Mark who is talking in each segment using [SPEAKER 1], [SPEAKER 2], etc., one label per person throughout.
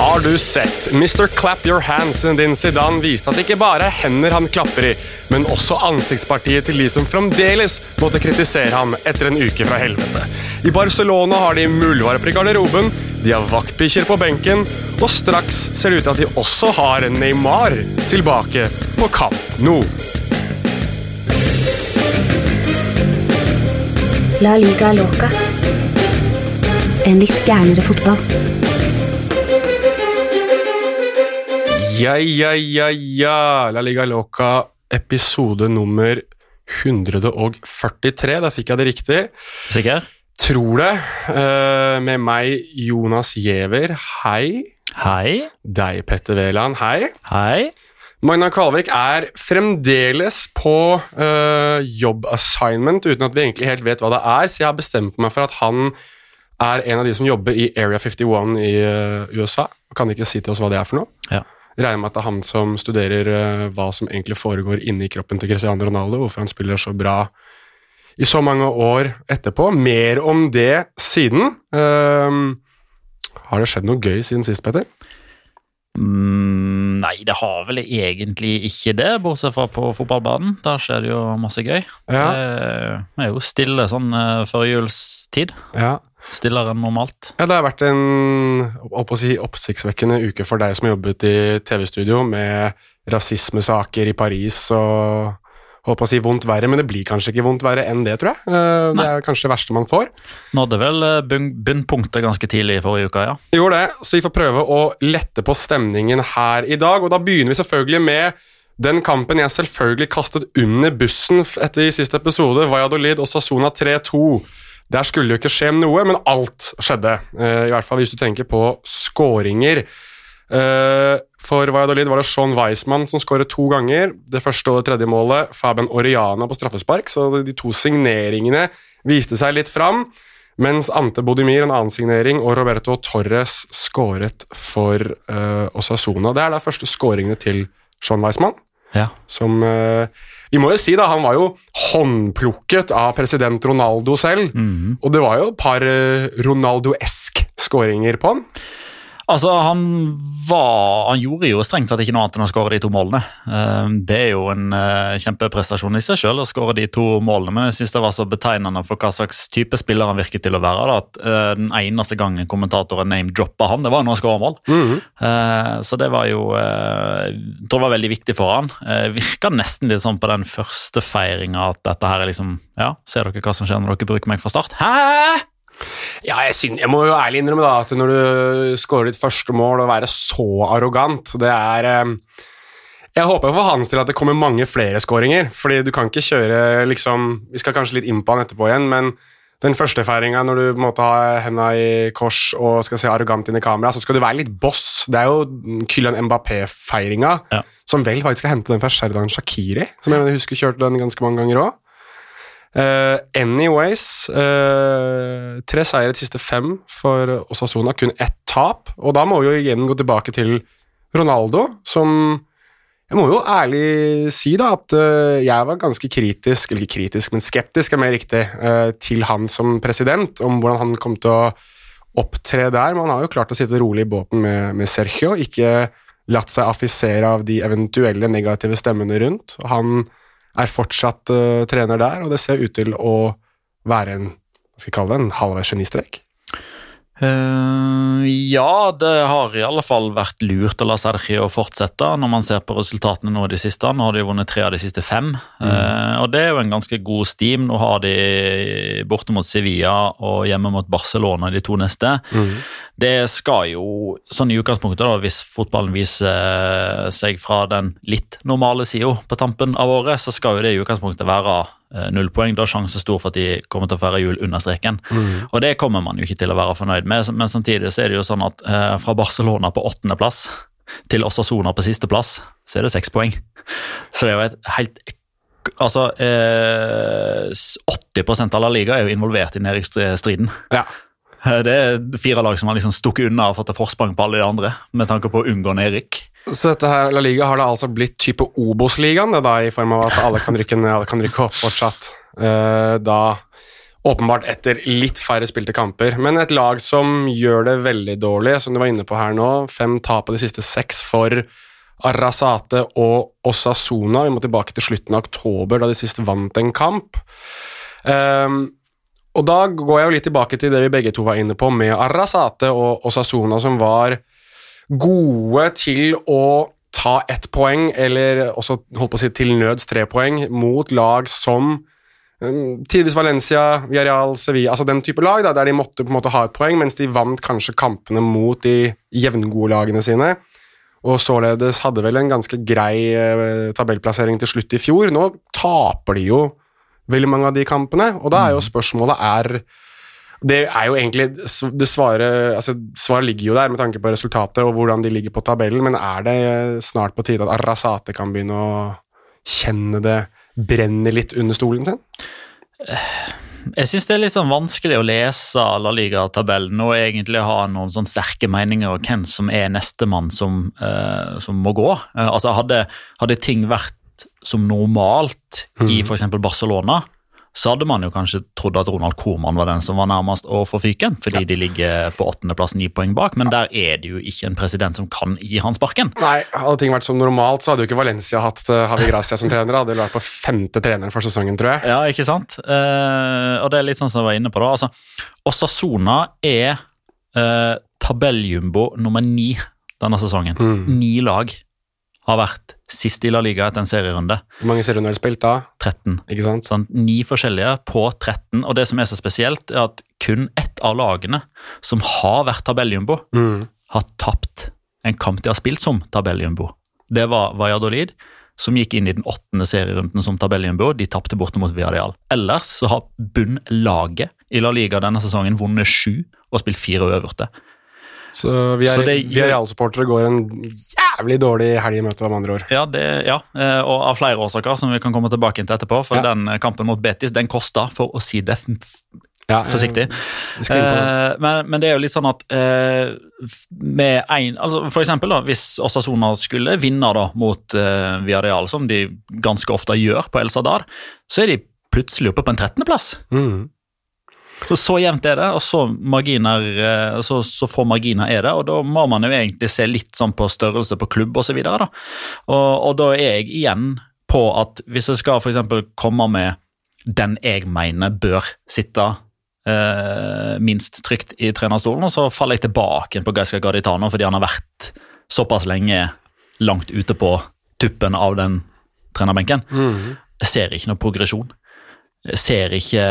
[SPEAKER 1] Har du sett? Mr. Clap Your Hands din Zidane viste at det ikke bare er hender han klapper i, men også ansiktspartiet til de som fremdeles måtte kritisere ham etter en uke fra helvete. I Barcelona har de muldvarper i garderoben, de har vaktbikkjer på benken, og straks ser det ut til at de også har Neymar tilbake på kamp nå.
[SPEAKER 2] La liga loca. En litt gærnere fotball.
[SPEAKER 1] Ja, ja, ja, ja. La Liga Loca, episode nummer 143. Der fikk jeg det riktig.
[SPEAKER 3] Sikker?
[SPEAKER 1] Tror det. Eh, med meg, Jonas Giæver. Hei.
[SPEAKER 3] Hei.
[SPEAKER 1] Deg, Petter Wæland. Hei.
[SPEAKER 3] Hei.
[SPEAKER 1] Magna Kalvik er fremdeles på uh, jobbassignment uten at vi egentlig helt vet hva det er, så jeg har bestemt meg for at han er en av de som jobber i Area 51 i uh, USA. Kan ikke si til oss hva det er for noe.
[SPEAKER 3] Ja.
[SPEAKER 1] Regner med at det er han som studerer uh, hva som egentlig foregår inni kroppen til Cristiano Ronaldo, hvorfor han spiller så bra i så mange år etterpå. Mer om det siden. Uh, har det skjedd noe gøy siden sist, Petter?
[SPEAKER 3] Mm, nei, det har vel egentlig ikke det, bortsett fra på fotballbanen. Der skjer det jo masse gøy.
[SPEAKER 1] Ja.
[SPEAKER 3] Det er jo stille sånn uh, førjulstid.
[SPEAKER 1] Ja.
[SPEAKER 3] Stillere enn normalt.
[SPEAKER 1] Ja, Det har vært en si, oppsiktsvekkende uke for deg som jobbet i TV-studio med rasismesaker i Paris og holdt på å si vondt verre, men det blir kanskje ikke vondt verre enn det, tror jeg. Eh, Det er kanskje det verste man får.
[SPEAKER 3] Nådde vel eh, bunnpunktet ganske tidlig i forrige uke, ja.
[SPEAKER 1] Gjorde det, så vi får prøve å lette på stemningen her i dag, og da begynner vi selvfølgelig med den kampen jeg selvfølgelig kastet under bussen etter i siste episode, Valladolid og Sassona 3-2. Der skulle jo ikke skje noe, men alt skjedde. Eh, I hvert fall hvis du tenker på skåringer. Eh, For Valladolid var det Sean Weismann som skåret to ganger. Det første og det tredje målet Fabian Oriana på straffespark, så de to signeringene viste seg litt fram. Mens Ante Bodimir, en annen signering, og Roberto Torres skåret for uh, Osasuna. Det er da første skåringene til Sean Weismann.
[SPEAKER 3] Ja.
[SPEAKER 1] Som eh, Vi må jo si, da, han var jo håndplukket av president Ronaldo selv. Og det var jo et par uh, Ronaldo-esk skåringer på han.
[SPEAKER 3] Altså, han var Han gjorde jo strengt tatt ikke noe annet enn å skåre de to målene. Eh, Det er jo en eh, kjempeprestasjon i seg selv å skåre de to målene, men jeg synes det var så betegnende for hva slags type spiller han virket til å være. Da, at eh, Den eneste gangen kommentatoren name-droppa han, det var når han skåra mål. Eh, Så det var jo Jeg tror det var veldig viktig for han. Virka nesten litt sånn på den første feiringa at dette her er liksom Ja, ser dere hva som skjer når dere bruker meg fra start? Hæ?!
[SPEAKER 1] Ja, jeg, synes, jeg må jo ærlig innrømme da at når du skårer ditt første mål og være så arrogant, det er eh, Jeg håper for hans del at det kommer mange flere skåringer, fordi du kan ikke kjøre liksom Vi skal kanskje litt inn på han etterpå igjen, men den første feiringa når du på en måte har henda i kors og skal se arrogant inn i kamera, så skal du være litt boss. Det er jo Kylian Mbappé-feiringa,
[SPEAKER 3] Ja.
[SPEAKER 1] som vel faktisk skal hente den fra Sherdan Shakiri, som jeg husker kjørte den ganske mange ganger òg. Eh, anyways uh, Tre seire de siste fem for Osasuna, kun ett tap. Og da må vi jo igjen gå tilbake til Ronaldo, som Jeg må jo ærlig si da at uh, jeg var ganske kritisk, eller ikke kritisk, men skeptisk er mer riktig, til han som president, om hvordan han kom til å opptre der. Men han har jo klart å sitte rolig i båten med, med Sergio, ikke latt seg affisere av de eventuelle negative stemmene rundt. Han er fortsatt uh, trener der, og det ser ut til å være en hva skal kalle det, en halvveis genistrek.
[SPEAKER 3] Eh, ja, det har i alle fall vært lurt å la Sergio fortsette når man ser på resultatene nå i det siste. Nå har de vunnet tre av de siste fem, Eh, og det er jo en ganske god steam. Nå har de borte mot Sevilla og hjemme mot Barcelona de to neste. Det skal jo, sånn i utgangspunktet, da, hvis fotballen viser seg fra den litt normale sida på tampen av året, så skal jo det i utgangspunktet være null poeng. Da er sjansen stor for at de kommer til å feire jul under streken. Og det kommer man jo ikke til å være fornøyd med, men samtidig så er det jo sånn at eh, fra Barcelona på åttendeplass til Osasona på sisteplass, så er det seks poeng. Så det er jo et helt Altså, eh, 80 av La Liga er jo involvert i nedrykksstriden.
[SPEAKER 1] Ja.
[SPEAKER 3] Eh, Det er fire lag som har liksom stukket unna og fått et forsprang på alle de andre, med tanke på å unngå nedrykk.
[SPEAKER 1] Så dette her, La Liga har da altså blitt type Obos-ligaen, i form av at alle kan rykke ned, alle kan rykke opp fortsatt. Uh, da åpenbart etter litt færre spilte kamper. Men et lag som gjør det veldig dårlig, som du var inne på her nå. Fem tap av de siste seks for Arrasate og Osasuna. Vi må tilbake til slutten av oktober, da de sist vant en kamp. Um, og da går jeg jo litt tilbake til det vi begge to var inne på, med Arrasate og Osasuna, som var gode til å ta ett poeng, eller også holdt på å si til nøds tre poeng, mot lag som um, tidvis Valencia, Villarreal, Sevilla, altså den type lag, da, der de måtte på en måte ha et poeng, mens de vant kanskje kampene mot de jevngode lagene sine. Og således hadde vel en ganske grei eh, tabellplassering til slutt i fjor. Nå taper de jo veldig mange av de kampene, og da er jo spørsmålet er det er jo egentlig det svaret, altså Svaret ligger jo der med tanke på resultatet og hvordan de ligger på tabellen, men er det snart på tide at Arrazate kan begynne å kjenne det brenne litt under stolen sin?
[SPEAKER 3] Jeg syns det er litt sånn vanskelig å lese La Liga-tabellen og egentlig ha noen sånn sterke meninger om hvem som er nestemann som, uh, som må gå. Uh, altså hadde, hadde ting vært som normalt i f.eks. Barcelona, så hadde man jo kanskje trodd at Ronald Koeman var den som var nærmest å få fyken, fordi de ligger på åttendeplass ni poeng bak, men der er det jo ikke en president som kan gi han sparken.
[SPEAKER 1] Nei, hadde ting vært som normalt, så hadde jo ikke Valencia hatt Havi Javi Gracia som trener. Hadde vært på femte treneren for sesongen, tror jeg.
[SPEAKER 3] Ja, ikke sant? Eh, og det er litt sånn som jeg var inne på da. Altså, Osasona er eh, tabelljumbo nummer ni denne sesongen. Ni lag har vært sist i La Liga etter en serierunde.
[SPEAKER 1] Hvor mange serierunder har de spilt da?
[SPEAKER 3] 13.
[SPEAKER 1] Ikke sant?
[SPEAKER 3] Sånn, ni forskjellige på 13. Og det som er så spesielt, er at kun ett av lagene som har vært tabelljumbo,
[SPEAKER 1] Mm.
[SPEAKER 3] har tapt en kamp de har spilt som tabelljumbo. Det var Valladolid, som gikk inn i den åttende serierunden som tabelljumbo. De tapte borte mot Villarreal. Ellers så har bunnlaget i La Liga denne sesongen vunnet sju og spilt fire uøverte.
[SPEAKER 1] Så vi er,
[SPEAKER 3] Så det
[SPEAKER 1] vi er realsupportere går en jævlig dårlig helg i møte, med andre år.
[SPEAKER 3] Ja, det, ja, eh, og av flere årsaker som vi kan komme tilbake til etterpå. For
[SPEAKER 1] Ja.
[SPEAKER 3] den eh, kampen mot Betis den kosta, for å si det
[SPEAKER 1] Ja,
[SPEAKER 3] forsiktig. Eh, men, men det er jo litt sånn at eh, med en, altså For eksempel da, hvis Osasona skulle vinne da mot eh, Villarreal, som de ganske ofte gjør på El Sadar, så er de plutselig oppe på en 13.-plass.
[SPEAKER 1] Mm.
[SPEAKER 3] Så så jevnt er det, og så, marginer, eh, så, så få marginer er det. og Da må man jo egentlig se litt sånn på størrelse på klubb osv. Og, og, og da er jeg igjen på at hvis jeg skal eksempel komme med den jeg mener bør sitte eh, minst trygt i trenerstolen, og så faller jeg tilbake på Gaisca Gaditano fordi han har vært såpass lenge langt ute på tuppen av den trenerbenken.
[SPEAKER 1] Mm.
[SPEAKER 3] Jeg ser ikke noe progresjon. Ser ikke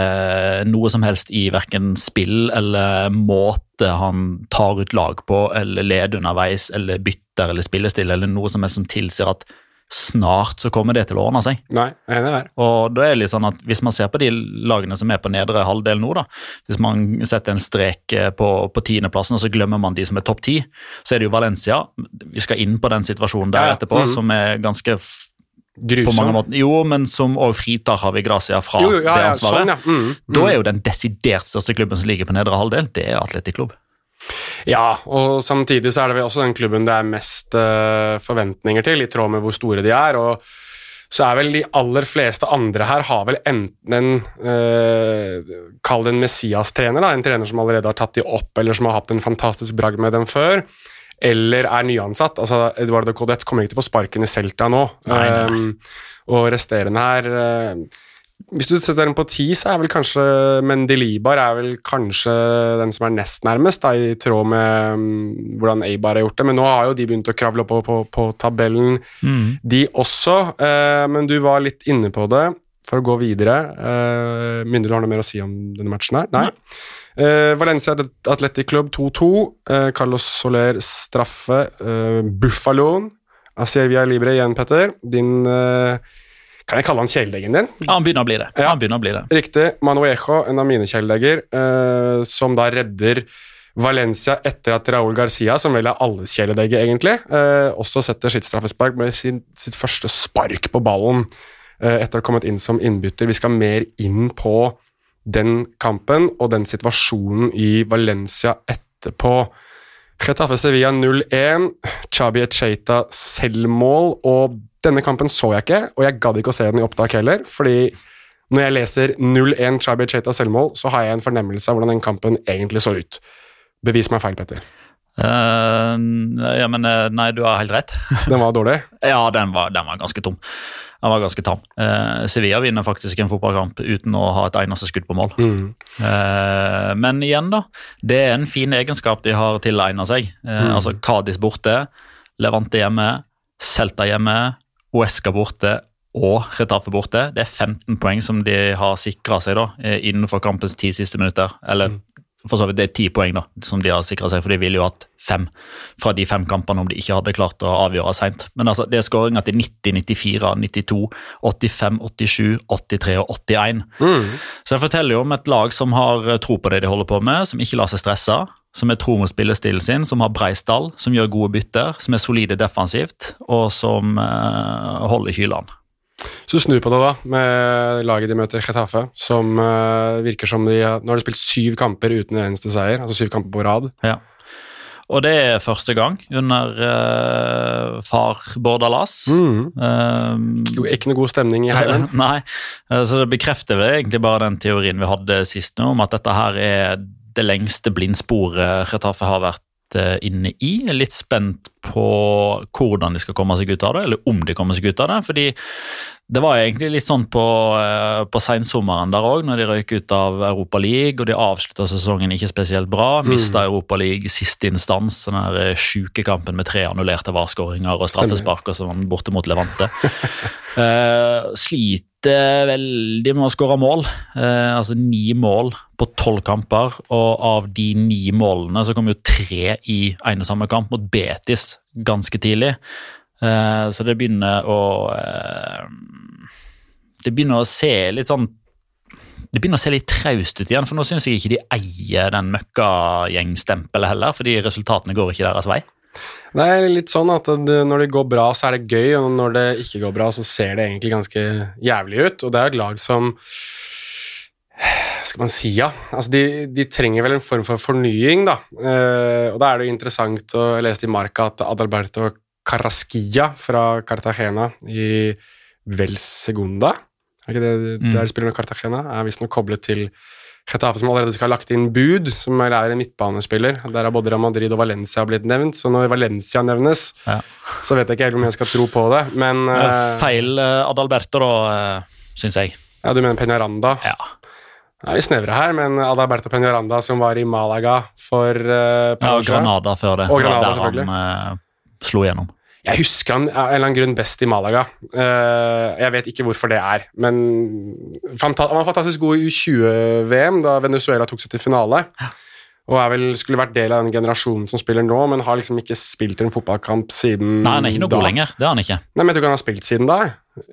[SPEAKER 3] noe som helst i verken spill eller måte han tar ut lag på, eller leder underveis, eller bytter eller spillestille, eller noe som helst som tilsier at snart så kommer det til å ordne seg.
[SPEAKER 1] Nei, det er det.
[SPEAKER 3] Og da er det litt sånn at Hvis man ser på de lagene som er på nedre halvdel nå, da, hvis man setter en strek eh, på, på tiendeplassen og så glemmer man de som er topp ti, så er det jo Valencia. Vi skal inn på den situasjonen der
[SPEAKER 1] Ja, ja.
[SPEAKER 3] etterpå,
[SPEAKER 1] -hmm.
[SPEAKER 3] som er ganske
[SPEAKER 1] Grusom.
[SPEAKER 3] Jo, men som òg fritar Havi Gracia fra
[SPEAKER 1] Jo, jo, ja,
[SPEAKER 3] det
[SPEAKER 1] ja,
[SPEAKER 3] ansvaret.
[SPEAKER 1] sånn, ja. Mm,
[SPEAKER 3] Da
[SPEAKER 1] mm.
[SPEAKER 3] er jo den desidert største klubben som ligger på nedre halvdel, det er Atletic Klubb.
[SPEAKER 1] Ja, og samtidig så er det vel også den klubben det er mest uh, forventninger til, i tråd med hvor store de er. og så er vel de aller fleste andre her har vel enten en eh, Kall det en Messias-trener, da, en trener som allerede har tatt de opp, eller som har hatt en fantastisk bragd med dem før, eller er nyansatt. Altså, Eduardo Codet kommer ikke til å få sparken i Celta nå.
[SPEAKER 3] Nei, nei, nei.
[SPEAKER 1] Um, og resterende her uh, Hvis du setter den på ti, så er vel kanskje Mendelibar er vel kanskje den som er nest nærmest, da, i tråd med um, hvordan Eibar har gjort det. Men nå har jo de begynt å kravle opp på, på, på tabellen, de også. Uh, men du var litt inne på det. For å gå videre uh, Minner du har noe mer å si om denne matchen her? Nei. Eh, Valencia Atletic Club 2-2. Uh, Carlos Soler straffe. Uh, Buffaloen. Asiervia Libre igjen, Petter. Din eh, Kan jeg kalle han kjæledeggen din?
[SPEAKER 3] Ja, han begynner å bli det.
[SPEAKER 1] Ja.
[SPEAKER 3] Han begynner å bli det.
[SPEAKER 1] Riktig. Manuejo, en av mine kjæledegger, eh, som da redder Valencia etter at Raúl Garcia, som vel er alles kjæledegge, egentlig, eh, også setter sitt straffespark med sin, sitt første spark på ballen eh, etter å ha kommet inn som innbytter. Vi skal mer inn på den kampen og den situasjonen i Valencia etterpå. Getafe Sevilla 0-1. Chabi Echeita selvmål. Og denne kampen så jeg ikke, og jeg gadd ikke å se den i opptak heller. fordi når jeg leser 0-1 Chabi Echeita selvmål, så har jeg en fornemmelse av hvordan den kampen egentlig så ut. Bevis meg feil, Petter.
[SPEAKER 3] Eh, ja, men eh, nei, du har helt rett.
[SPEAKER 1] Den var dårlig.
[SPEAKER 3] Ja, den var, den var ganske tom. Den var ganske tam. Eh, Sevilla vinner faktisk en fotballkamp uten å ha et eneste skudd på mål.
[SPEAKER 1] Mm.
[SPEAKER 3] Eh, men igjen, da. Det er en fin egenskap de har tilegna seg. Eh, Altså Kadis borte, Levante hjemme, Celta hjemme, Uesca borte og Retafe borte. Det er 15 poeng som de har sikra seg da, eh, innenfor kampens ti siste minutter. Eller for så vidt det er ti poeng da, som de har sikra seg, for de ville jo hatt fem fra de fem kampene om de ikke hadde klart å avgjøre seint. Men altså, det er skåringer til 90, 94, 92, 85, 87, 83 og 81. Så det forteller jo om et lag som har eh, tro på det de holder på med, som ikke lar seg stresse, som er tro mot spillestilen sin, som har brei stall, som gjør gode bytter, som er solide defensivt, og som eh, holder kylene.
[SPEAKER 1] Så snur på det, da, med laget de møter, Getafe, som uh, virker som de Nå har de spilt syv kamper uten en eneste seier, altså syv kamper på rad.
[SPEAKER 3] Ja. Og det er første gang under uh, far Bordalas.
[SPEAKER 1] Mm.
[SPEAKER 3] Eh,
[SPEAKER 1] Ikke noe god stemning i heimen.
[SPEAKER 3] Nei, eh, så det bekrefter vel egentlig bare den teorien vi hadde sist nå, om at dette her er det lengste blindsporet Retafe har vært eh, inne i. Jeg er litt spent på hvordan de skal komme seg ut av det, eller om de kommer seg ut av det. fordi det var egentlig litt sånn på, eh, på sensommeren der òg, når de røyk ut av Europa League, og de avslutta sesongen ikke spesielt bra. Mista Europa League siste instans, den der eh, sjuke kampen med tre annullerte varskåringer og straffespark og sånn borte mot Levante. Eh, sliter veldig med å skåre mål. Eh, altså ni mål på tolv kamper, og av de ni målene så kom jo tre i ene samme kamp, mot Betis ganske tidlig. Eh, så det begynner å eh, Det begynner å se litt sånn det begynner å se litt traust ut igjen, for nå syns jeg ikke de eier den møkkagjeng-stempelet heller, fordi resultatene går ikke deres vei.
[SPEAKER 1] Det er litt sånn at når det går bra, så er det gøy, og når det ikke går bra, så ser det egentlig ganske jævlig ut. Og det er et lag som skal man si, ja. Altså, de, de trenger vel en form for fornying, da. Eh, og da er det jo interessant å Jeg leste i Marka at Adalberto Carrasquilla fra Cartagena i Vel Segunda Er ikke det
[SPEAKER 3] Mm.
[SPEAKER 1] der de spiller med Cartagena? Er visstnok koblet til Getafe som allerede skal ha lagt inn bud, som er en midtbanespiller. Der har både Real Madrid og Valencia blitt nevnt, så når Valencia nevnes,
[SPEAKER 3] Ja.
[SPEAKER 1] så vet jeg ikke helt om jeg skal tro på det, men eh,
[SPEAKER 3] Feil eh, Adalberto, da, syns jeg.
[SPEAKER 1] Ja, du mener Peñaranda?
[SPEAKER 3] Ja.
[SPEAKER 1] Nå er vi snevre her, men Adalberto Peñaranda som var i Malaga for uh,
[SPEAKER 3] Ja, og Granada før det.
[SPEAKER 1] Og
[SPEAKER 3] Det
[SPEAKER 1] Granada,
[SPEAKER 3] der han uh, slo igjennom.
[SPEAKER 1] Jeg husker han av en eller annen grunn best i Malaga. Eh, jeg vet ikke hvorfor det er, men han var fantastisk god i U20-VM, da Venezuela tok seg til finale. Og er vel, skulle vært del av den generasjonen som spiller nå, men har liksom ikke spilt en fotballkamp siden da.
[SPEAKER 3] Nei, han er ikke noe
[SPEAKER 1] da.
[SPEAKER 3] god lenger. Det er han ikke.
[SPEAKER 1] Nei, men Jeg tror ikke han har spilt siden da.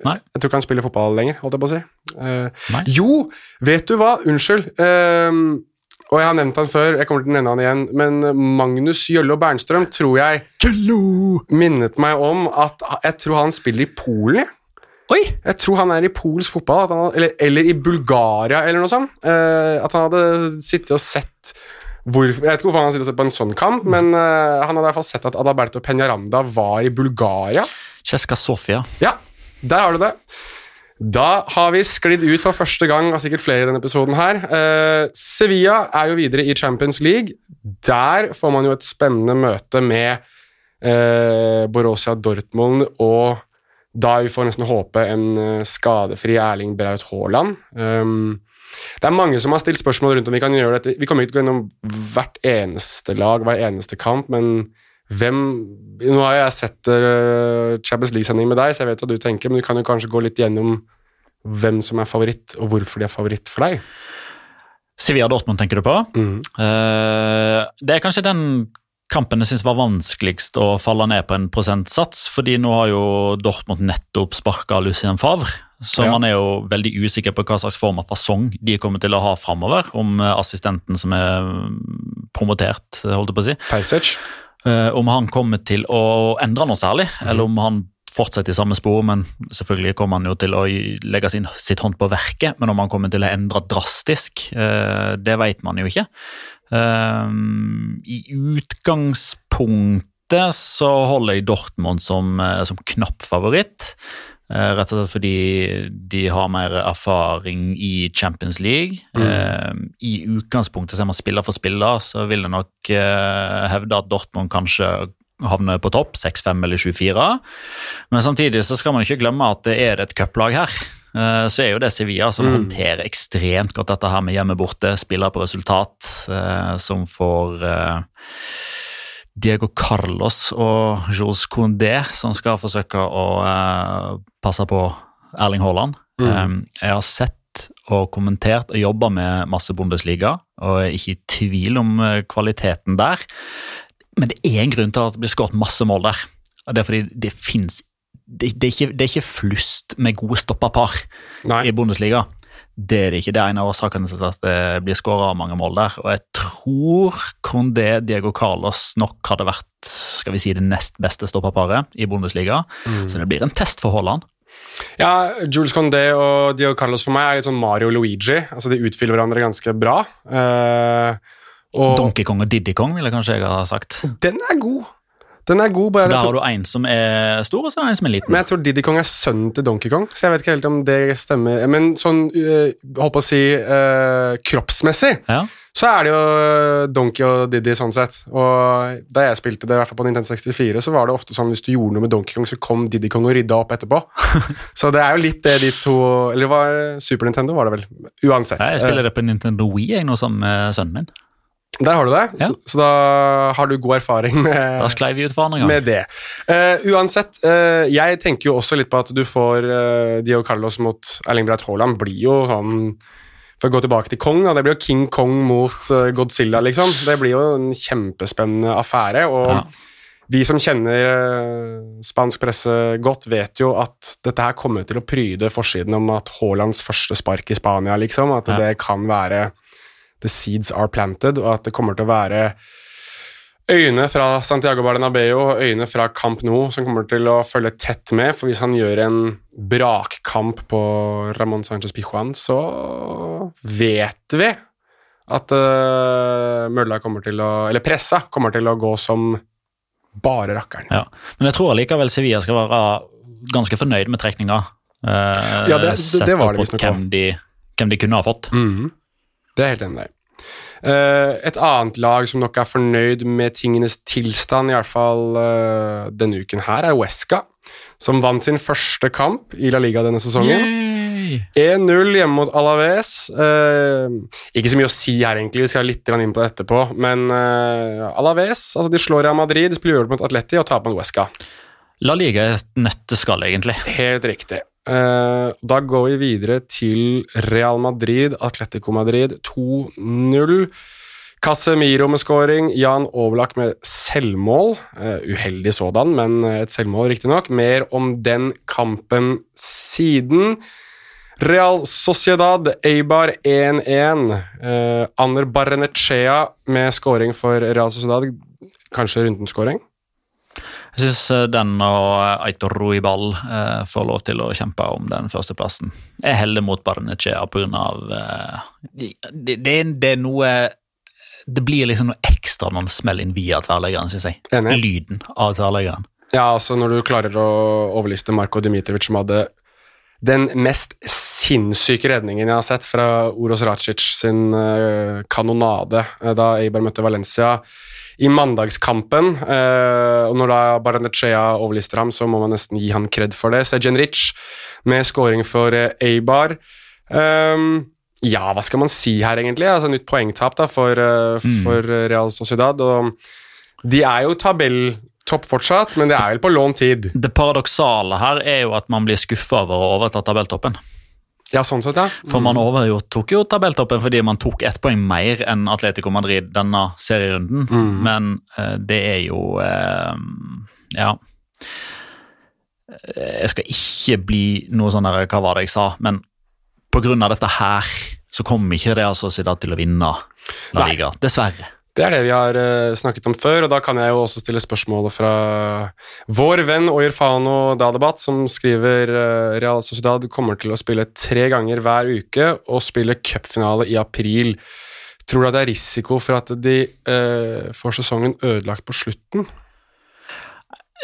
[SPEAKER 3] Nei.
[SPEAKER 1] Jeg tror ikke han spiller fotball lenger, holdt jeg på å si.
[SPEAKER 3] Uh,
[SPEAKER 1] jo, vet du hva? Unnskyld. Eh, og jeg har nevnt han før, jeg kommer til å nevne han igjen, men Magnus Jøllo Bernstrøm tror jeg minnet meg om at jeg tror han spiller i Polen. jeg.
[SPEAKER 3] Oi!
[SPEAKER 1] Jeg tror han er i polsk fotball, at han, eller, eller i Bulgaria, eller noe sånt. Uh, at han hadde sittet og sett hvor, Jeg vet ikke hvorfor han hadde sittet og sett på en sånn kamp, men uh, han hadde i hvert fall sett at Adaberto Peñaranda var i Bulgaria.
[SPEAKER 3] Cesca Sofia.
[SPEAKER 1] Ja, der har du det. Da har vi sklidd ut for første gang av sikkert flere i denne episoden her. Eh, Sevilla er jo videre i Champions League. Der får man jo et spennende møte med eh, Borussia Dortmund og da vi får nesten håpe en eh, skadefri Erling Braut Haaland. Um, det er mange som har stilt spørsmål rundt om vi kan gjøre dette. Vi kommer ikke til å gå gjennom hvert eneste lag, hver eneste kamp, men hvem Nå har jeg sett uh, Champions League-sending med deg, så jeg vet hva du tenker, men du kan jo kanskje gå litt gjennom hvem som er favoritt, og hvorfor de er favoritt for deg.
[SPEAKER 3] Sevilla Dortmund, tenker du på?
[SPEAKER 1] Mm.
[SPEAKER 3] Det er kanskje den kampen jeg syns var vanskeligst å falle ned på en prosentsats, fordi nå har jo Dortmund nettopp sparka Lucien Favre. Så
[SPEAKER 1] Ja.
[SPEAKER 3] man er jo veldig usikker på hva slags form av fasong de kommer til å ha framover. Om eh, assistenten som er mm, promotert, holdt jeg på å si,
[SPEAKER 1] Perisic.
[SPEAKER 3] Eh, om han kommer til å endre noe særlig, eller om han fortsetter i samme spor, men selvfølgelig kommer han jo til å legge sin, sitt hånd på verket. Men om han kommer til å endre drastisk, eh, det vet man jo ikke. Eh, I utgangspunktet så holder jeg Dortmund som, som knapp favoritt. Eh, rett og slett fordi de har mer erfaring i Champions League. Mm. I utgangspunktet, ser man spiller for spiller, så vil jeg nok eh, hevde at Dortmund kanskje havner på topp, 6-5 eller 7-4. Men samtidig så skal man ikke glemme at det er et cuplag her. Eh, Så er jo det Sevilla som håndterer ekstremt godt dette her med hjemme-borte, spiller på resultat, eh, som får eh, Diego Carlos og Jules Condé som skal forsøke å eh, passe på Erling Haaland. Eh, jeg har sett og kommentert og jobba med masse Bundesliga, og er ikke i tvil om eh, kvaliteten der. Men det er en grunn til at det blir skåret masse mål der. Og det er fordi det fins det, det, er ikke, det er ikke flust med gode
[SPEAKER 1] stoppapar
[SPEAKER 3] i Bundesliga. Det er det ikke. Det er en av årsakene til at det blir skåra mange mål der. Og jeg tror Condé Diego Carlos nok hadde vært skal vi si, det nest beste stoppaparet i Bundesliga. Så det blir en test for Haaland.
[SPEAKER 1] Ja, Jules Condé og Diego Carlos for meg er litt sånn Mario Luigi. Altså, De utfyller hverandre ganske bra. Uh, og
[SPEAKER 3] Donkey Kong og Diddy Kong, ville kanskje jeg ha sagt.
[SPEAKER 1] den er god. Den er god, bare
[SPEAKER 3] så
[SPEAKER 1] Da
[SPEAKER 3] har du en som er stor, og så er det en som er liten.
[SPEAKER 1] Men jeg tror Diddy Kong er sønnen til Donkey Kong, så jeg vet ikke helt om det stemmer. Men sånn, uh, holdt på å si, eh, kroppsmessig,
[SPEAKER 3] Ja.
[SPEAKER 1] så er det jo eh, Donkey og Diddy sånn sett. Og da jeg spilte det, i hvert fall på Nintendo 64, så var det ofte sånn hvis du gjorde noe med Donkey Kong, så kom Diddy Kong og rydda opp etterpå. så det er jo litt det de to Eller det var Super Nintendo, var det vel. Uansett.
[SPEAKER 3] Jeg spiller det på Nintendo Wii jeg, nå sammen med sønnen min.
[SPEAKER 1] Eh, Der har du det.
[SPEAKER 3] Ja.
[SPEAKER 1] Så, så da har du god erfaring med
[SPEAKER 3] Da sklei vi ut
[SPEAKER 1] med det. Uh, uansett, uh, jeg tenker jo også litt på at du får uh, Dio Carlos mot Erling Breit Haaland. Blir jo sånn For å gå tilbake til Kong, da, det blir jo King Kong mot uh, Godzilla, liksom. Det blir jo en kjempespennende affære. Og
[SPEAKER 3] Ja.
[SPEAKER 1] vi som kjenner eh, spansk presse godt, vet jo at dette her kommer til å pryde forsiden om at Haalands første spark i Spania, liksom. At
[SPEAKER 3] Ja.
[SPEAKER 1] det kan være The seeds are planted, og at det kommer til å være øyne fra Santiago Bernabeu og øyne fra Camp Nou som kommer til å følge tett med, for hvis han gjør en brakkamp på Ramón Sánchez Pijuan, så vet vi at uh, mølla kommer til å Eller pressa kommer til å gå som bare rakkeren.
[SPEAKER 3] Ja. Men jeg tror allikevel Sevilla skal være ganske fornøyd med trekninga. Uh,
[SPEAKER 1] Ja, det- det- det var det visstnok
[SPEAKER 3] hvem de, hvem de kunne ha fått.
[SPEAKER 1] Mhm. Det er helt enig deg. Eh, et annet lag som nok er fornøyd med tingenes tilstand, i hvert fall eh, denne uken her, er Wesca, som vant sin første kamp i La Liga denne sesongen. 1-0 hjemme mot Alaves. Eh, ikke så mye å si her, egentlig, vi skal litt inn på det etterpå, men eh, Alaves altså de slår Real Madrid, de spiller uavgjort mot Atleti og taper mot Wesca.
[SPEAKER 3] La Liga er et nøtteskall, egentlig.
[SPEAKER 1] Helt riktig. Eh, da går vi videre til Real Madrid, Atletico Madrid 2-0. Casemiro med scoring, Jan Oblak med selvmål. Eh, uheldig sådan, men et selvmål, riktignok. Mer om den kampen siden. Real Sociedad, Eibar 1-1. Eh, Ander Barrenechea med scoring for Real Sociedad. Kanskje rundens?
[SPEAKER 3] Jeg syns den og Aitor Ruibal eh, får lov til å kjempe om den førsteplassen. Jeg heller mot Barnechea pga. Eh, det, det, det er noe Det blir liksom noe ekstra når man smeller inn via tverrleggeren, syns jeg.
[SPEAKER 1] Enig.
[SPEAKER 3] Lyden av tverrleggeren.
[SPEAKER 1] Ja, altså når du klarer å overliste Marko Dimitrovic, som hadde den mest sinnssyke redningen jeg har sett fra Oros Racic sin eh, kanonade eh, da Eibar møtte Valencia i mandagskampen. eh, og når da Baranechea overlister ham, så må man nesten gi han kred for det. Sejen Rich med scoring for eh, Eibar. Ehm, ja, hva skal man si her, egentlig? Altså Nytt poengtap da for, eh, for Real Sociedad. og De er jo tabelltopp fortsatt, men det er vel på lånt tid.
[SPEAKER 3] Det paradoksale her er jo at man blir skuffa over å overta tabelltoppen.
[SPEAKER 1] Ja, sånn sett, ja.
[SPEAKER 3] For man overtok jo tabelltoppen fordi man tok ett poeng mer enn Atletico Madrid denne serierunden.
[SPEAKER 1] Mm.
[SPEAKER 3] Men uh, det er jo uh, Ja. Jeg skal ikke bli noe sånn der, hva var det jeg sa, men pga. dette her så kommer ikke det altså til å vinne La Liga. Dessverre.
[SPEAKER 1] Det er det vi har eh, snakket om før, og da kan jeg jo også stille spørsmålet fra vår venn Oyerfano Dadabat, som skriver uh, Real Sociedad kommer til å spille tre ganger hver uke og spille cupfinale i april. Tror du at det er risiko for at de eh, får sesongen ødelagt på slutten?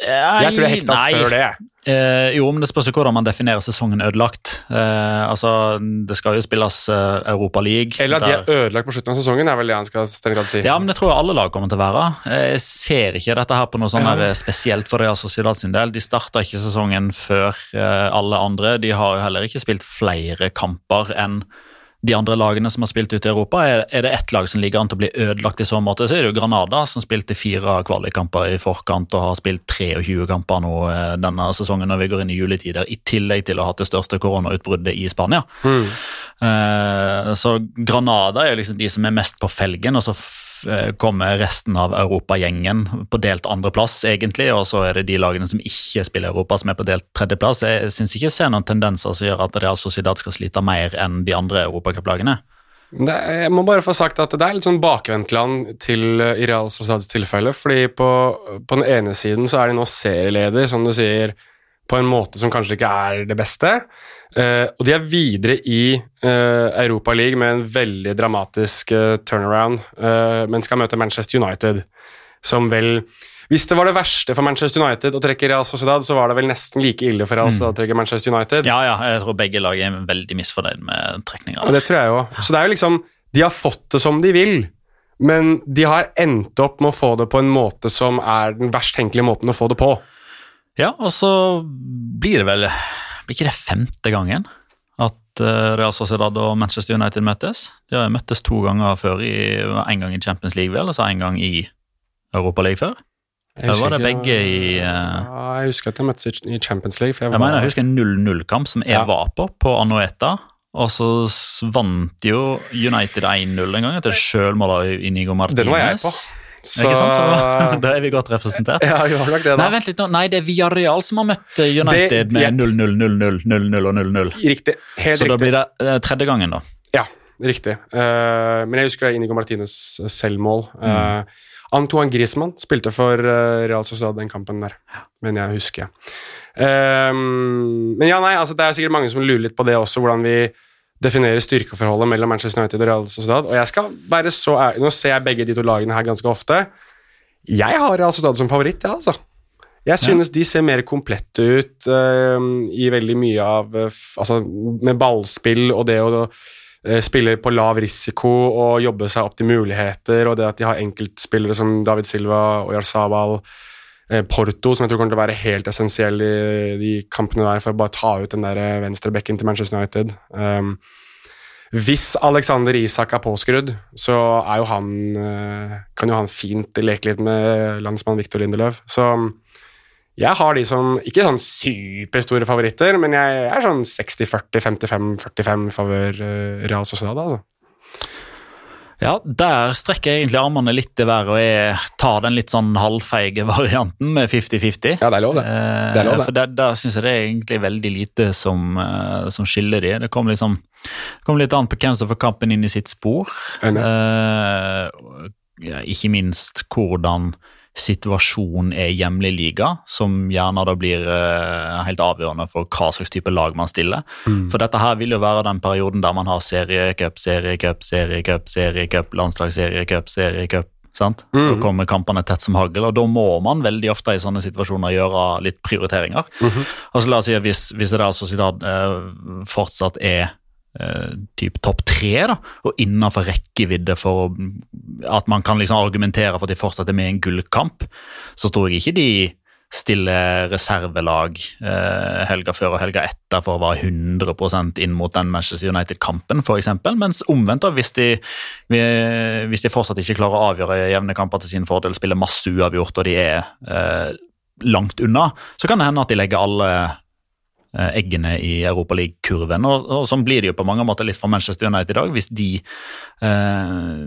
[SPEAKER 1] Jeg tror det hekta
[SPEAKER 3] Nei.
[SPEAKER 1] før det.
[SPEAKER 3] Eh, jo, men det spørs jo hvordan man definerer sesongen ødelagt. Eh, altså, Det skal jo spilles eh, Europa League.
[SPEAKER 1] Eller at de er ødelagt på slutten av sesongen, er vel det han skal strengt tatt si.
[SPEAKER 3] Ja, men det tror jeg alle lag kommer til å være. Jeg ser ikke dette her på noe sånn ja. spesielt for Real Sociedad sin del. De starta ikke sesongen før eh, alle andre. De har jo heller ikke spilt flere kamper enn de andre lagene som har spilt ute i Europa. Er, er det ett lag som ligger an til å bli ødelagt i så måte, så er det jo Granada, som spilte fire kvalikkamper i forkant og har spilt 23 kamper nå eh, denne sesongen når vi går inn i juletider, i tillegg til å ha hatt det største koronautbruddet i Spania. Eh, så Granada er jo liksom de som er mest på felgen, og så kommer resten av europagjengen på delt andreplass, egentlig, og så er det de lagene som ikke spiller Europa, som er på delt tredjeplass. Jeg syns ikke jeg ser noen tendenser som gjør at Real Sociedad skal slite mer enn de andre europacuplagene.
[SPEAKER 1] Jeg må bare få sagt at det er litt sånn bakvendtland til eh, i Real Sociedads tilfelle. fordi på, på den ene siden så er de nå serieleder, som du sier, på en måte som kanskje ikke er det beste. Eh, og de er videre i uh, Europa League med en veldig dramatisk uh, turnaround, uh, men skal møte Manchester United, som vel Hvis det var det verste for Manchester United å trekke Real Sociedad, så var det vel nesten like ille for Real Sociedad å trekke Manchester United.
[SPEAKER 3] Ja, ja, jeg tror begge lag er veldig misfornøyd med trekninga.
[SPEAKER 1] Ja, det tror jeg òg. Så det er jo liksom De har fått det som de vil, men de har endt opp med å få det på en måte som er den verst tenkelige måten å få det på.
[SPEAKER 3] Ja, og så blir det vel Blir ikke det femte gangen at eh, Real Sociedad og Manchester United møtes? De har jo møttes to ganger før, i, en gang i Champions League, vel, og så en gang i Europa League før.
[SPEAKER 1] Jeg
[SPEAKER 3] var det begge i uh,
[SPEAKER 1] Ja, Jeg husker at jeg møttes i- Champions League. For jeg,
[SPEAKER 3] Jeg mener, jeg husker en 0-0-kamp som jeg
[SPEAKER 1] Ja.
[SPEAKER 3] var på, på Anueta. Og så vant jo United 1-0 en gang etter sjølmål av Inigo Martinez.
[SPEAKER 1] Den var jeg på. Så,
[SPEAKER 3] Ikke sant? Så, da er vi godt representert.
[SPEAKER 1] ja, vi har nok det,
[SPEAKER 3] Nei, vent litt nå. Nei, det er Villarreal som har møtt eh, United
[SPEAKER 1] Det-
[SPEAKER 3] med 0-0, 0-0, 0-0 og 0-0.
[SPEAKER 1] Riktig. Helt
[SPEAKER 3] Så da blir det eh, tredje gangen, da.
[SPEAKER 1] Ja, riktig. Uh, men jeg husker det Inigo Martines selvmål.
[SPEAKER 3] Mm.
[SPEAKER 1] Uh, Antoine Griezmann spilte for Real Sociedad den kampen der, men jeg husker. Um, men ja, nei, altså det er sikkert mange som lurer litt på det også, hvordan vi definerer styrkeforholdet mellom Manchester United og Real Sociedad. Og jeg skal være så ærlig, Nå ser jeg begge de to lagene her ganske ofte. Jeg har Real Sociedad som favoritt, jeg, altså. Jeg synes de ser mer komplette ut uh, i veldig mye av uh, Altså med ballspill og det å uh, spille på lav risiko og jobbe seg opp til muligheter, og det at de har enkeltspillere som David Silva og Jarzabal, eh, Porto, som jeg tror kommer til å være helt essensiell i de kampene der for å bare ta ut den der eh, venstrebekken til Manchester United. Um, hvis Alexander Isak er påskrudd, så er jo han, eh, kan jo han fint leke litt med landsmann Viktor Lindeløv. Så jeg har de som ikke sånn superstore favoritter, men jeg er sånn 60-40, 55-45 favør Real Sociedad. altså.
[SPEAKER 3] Ja, der strekker jeg egentlig armene litt i været og jeg tar den litt sånn halvfeige varianten med 50-50.
[SPEAKER 1] Ja, det er lov, det. det, er lov, det.
[SPEAKER 3] For Der, der syns jeg det er egentlig veldig lite som, uh, som skiller de. Det kommer liksom, kom litt an på hvem som får kampen inn i sitt spor. Uh, ja, ikke minst hvordan situasjon er hjemlig liga, som gjerne da blir uh, helt avgjørende for hva slags type lag man stiller. Mm. For dette her vil jo være den perioden der man har seriecup, seriecup, seriecup, seriecup, landslagsseriecup, seriecup. Sant? Mm. Da kommer kampene tett som hagl, og da må man veldig ofte i sånne situasjoner gjøre litt prioriteringer. Mm -hmm. Altså La oss si at hvis, hvis det der Sociedad eh, fortsatt er eh, typ topp tre, da, og innenfor rekkevidde for at man kan liksom argumentere for at de fortsetter med en gullkamp, så tror jeg ikke de stiller reservelag eh, helga før og helga etter for å være 100% inn mot den Manchester United-kampen, f.eks. Mens omvendt, da, hvis de, hvis de fortsatt ikke klarer å avgjøre jevne kamper til sin fordel, spiller masse uavgjort og de er eh, langt unna, så kan det hende at de legger alle eggene i Europaliga-kurven. Og, og sånn blir det jo på mange måter litt for Manchester United i dag, hvis de eh,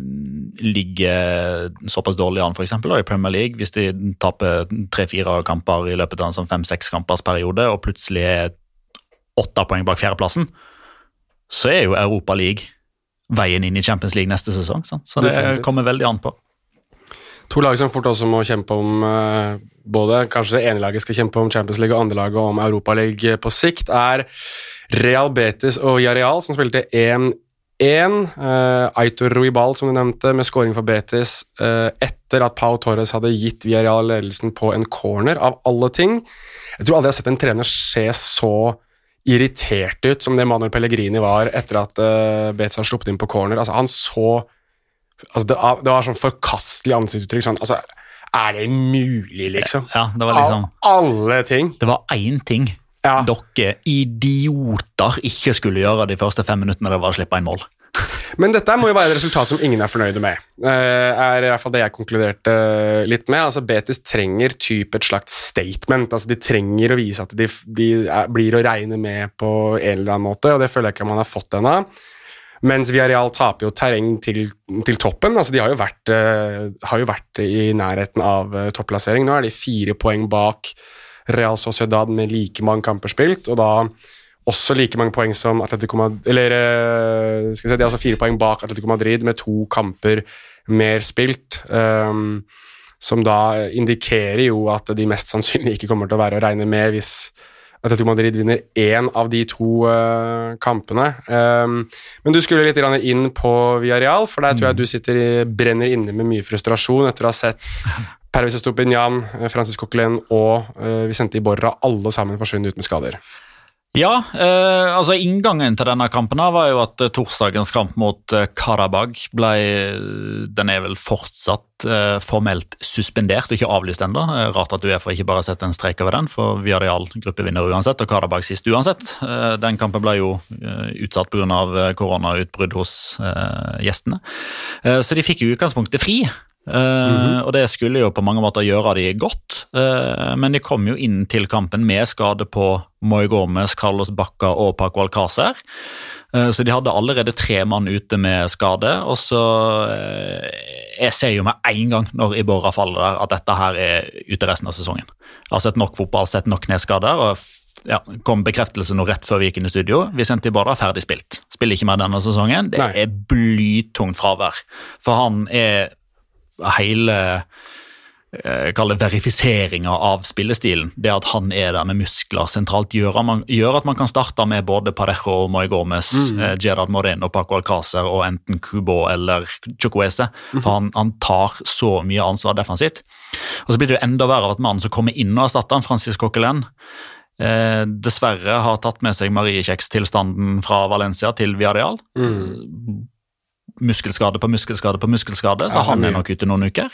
[SPEAKER 3] ligger såpass dårlig an f.eks. i Premier League. Hvis de taper tre-fire kamper i løpet av en sånn fem-seks kampers periode og plutselig er åtte poeng bak fjerdeplassen, så er jo Europaliga veien inn i Champions League neste sesong. Sant? Så det kommer veldig an på.
[SPEAKER 1] To lag som fort også må kjempe om uh, både Kanskje det ene laget skal kjempe om Champions League og andre laget om Europaligaen på sikt, er Real Betis og Jareal, som spilte 1-1. Uh, Aitor Ruibal, som du nevnte, med scoring for Betis uh, etter at Pau Torres hadde gitt Villarreal ledelsen på en corner, av alle ting. Jeg tror aldri jeg har sett en trener se så irritert ut som det Manuel Pellegrini var etter at uh, Betis har sluppet inn på corner. Altså, han så altså, det, det, var sånn forkastelig ansiktsuttrykk. Sånn, altså, er det mulig, liksom?
[SPEAKER 3] Ja, det var liksom
[SPEAKER 1] Av alle ting.
[SPEAKER 3] Det var én ting ja. dere idioter ikke skulle gjøre de første fem minuttene. Det var å slippe inn mål.
[SPEAKER 1] Men dette må jo være et resultat som ingen er fornøyde med. Uh, er i hvert fall det jeg konkluderte litt med. Altså Betis trenger type et slags statement. altså De trenger å vise at de, de er, blir å regne med på en eller annen måte, og det føler jeg ikke man har fått ennå. Mens Villarreal taper jo terreng til, til toppen. altså De har jo, vært, uh, har jo vært i nærheten av uh, topplassering. Nå er de fire poeng bak Real Sociedad med like mange kamper spilt, og da også like mange poeng som Atletico Madrid Eller uh, skal vi si, de er altså fire poeng bak Atletico Madrid med to kamper mer spilt. Um, som da indikerer jo at de mest sannsynlig ikke kommer til å være å regne med hvis Atletico Madrid vinner én av de to uh, kampene. Um, men du skulle litt inn på Villarreal, for der tror jeg mm. du sitter i, brenner inne med mye frustrasjon etter å ha sett Pervis Estopinian, Francis Coquelin og uh, Vicente Iborra alle sammen forsvunnet ut med skader.
[SPEAKER 3] Ja, eh, altså inngangen til denne kampen var jo at eh, torsdagens kamp mot eh, Karabag ble Den er vel fortsatt eh, formelt suspendert ikke avlyst ennå. Rart at Uefa ikke bare har sett en strek over den, for vi hadde all gruppevinner uansett, og Karabag sist uansett. Eh, den kampen ble jo eh, utsatt pga. koronautbrudd hos gjestene. så de fikk i utgangspunktet fri. Uh, og det skulle jo på mange måter gjøre de godt, uh, men de kom jo inn til kampen med skade på Moy Gomez, Carlos Bacca og Paco Alcácer. Uh, så de hadde allerede tre mann ute med skade. Og så Jeg ser jo med en gang når Iborra faller der, at dette her er ute resten av sesongen. Jeg har sett nok fotball, sett nok kneskader. og ja, kom bekreftelse nå rett før vi gikk inn i studio. Vicente Ibarra er ferdig spilt. Spiller ikke mer denne sesongen. Det Nei. er blytungt fravær. For han er hele eh, Kall det verifiseringa av spillestilen. Det at han er der med muskler sentralt, gjør, man, gjør at man kan starte med både Parejo, Moy Gomez, mm. eh, Gerard Moreno, Paco Alcácer og enten Kubo eller Chukwese. Mm. For han, han, tar så mye ansvar defensivt. Og Så blir det jo enda verre at mannen som kommer inn og erstatter han, Francis Coquelin, eh, dessverre har tatt med seg Marie Kjeks-tilstanden fra Valencia til Villarreal. Muskelskade på muskelskade på muskelskade, så
[SPEAKER 1] Ja,
[SPEAKER 3] han
[SPEAKER 1] er
[SPEAKER 3] nok ute noen uker.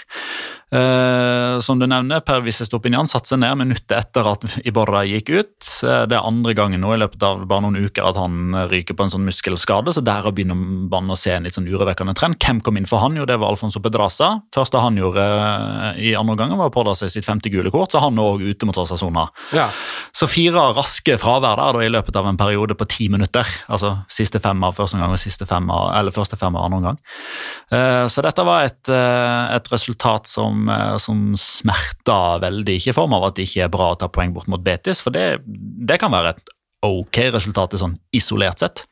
[SPEAKER 3] Eh, som du nevner, Per Visse Stopinian satte seg ned minuttet etter at Iborra gikk ut. Eh, det er andre gangen nå i løpet av bare noen uker at han ryker på en sånn muskelskade, så der begynner man å se en litt sånn urovekkende trend. Hvem kom inn for han? Jo, det var Alfonso Pedraza. Første han gjorde eh, i andre omgang, var å pådra seg sitt femte gule kort, så han er òg ute mot Rosasona.
[SPEAKER 1] Ja.
[SPEAKER 3] Så fire raske fravær der da, i løpet av en periode på ti minutter. Altså siste fem av første omgang og siste fem av, eller første fem av andre omgang. Eh, så dette var et, eh, et resultat som, eh, som smerta veldig. Ikke i form av at det ikke er bra å ta poeng bort mot Betis, for det, det kan være et ok resultat sånn isolert sett.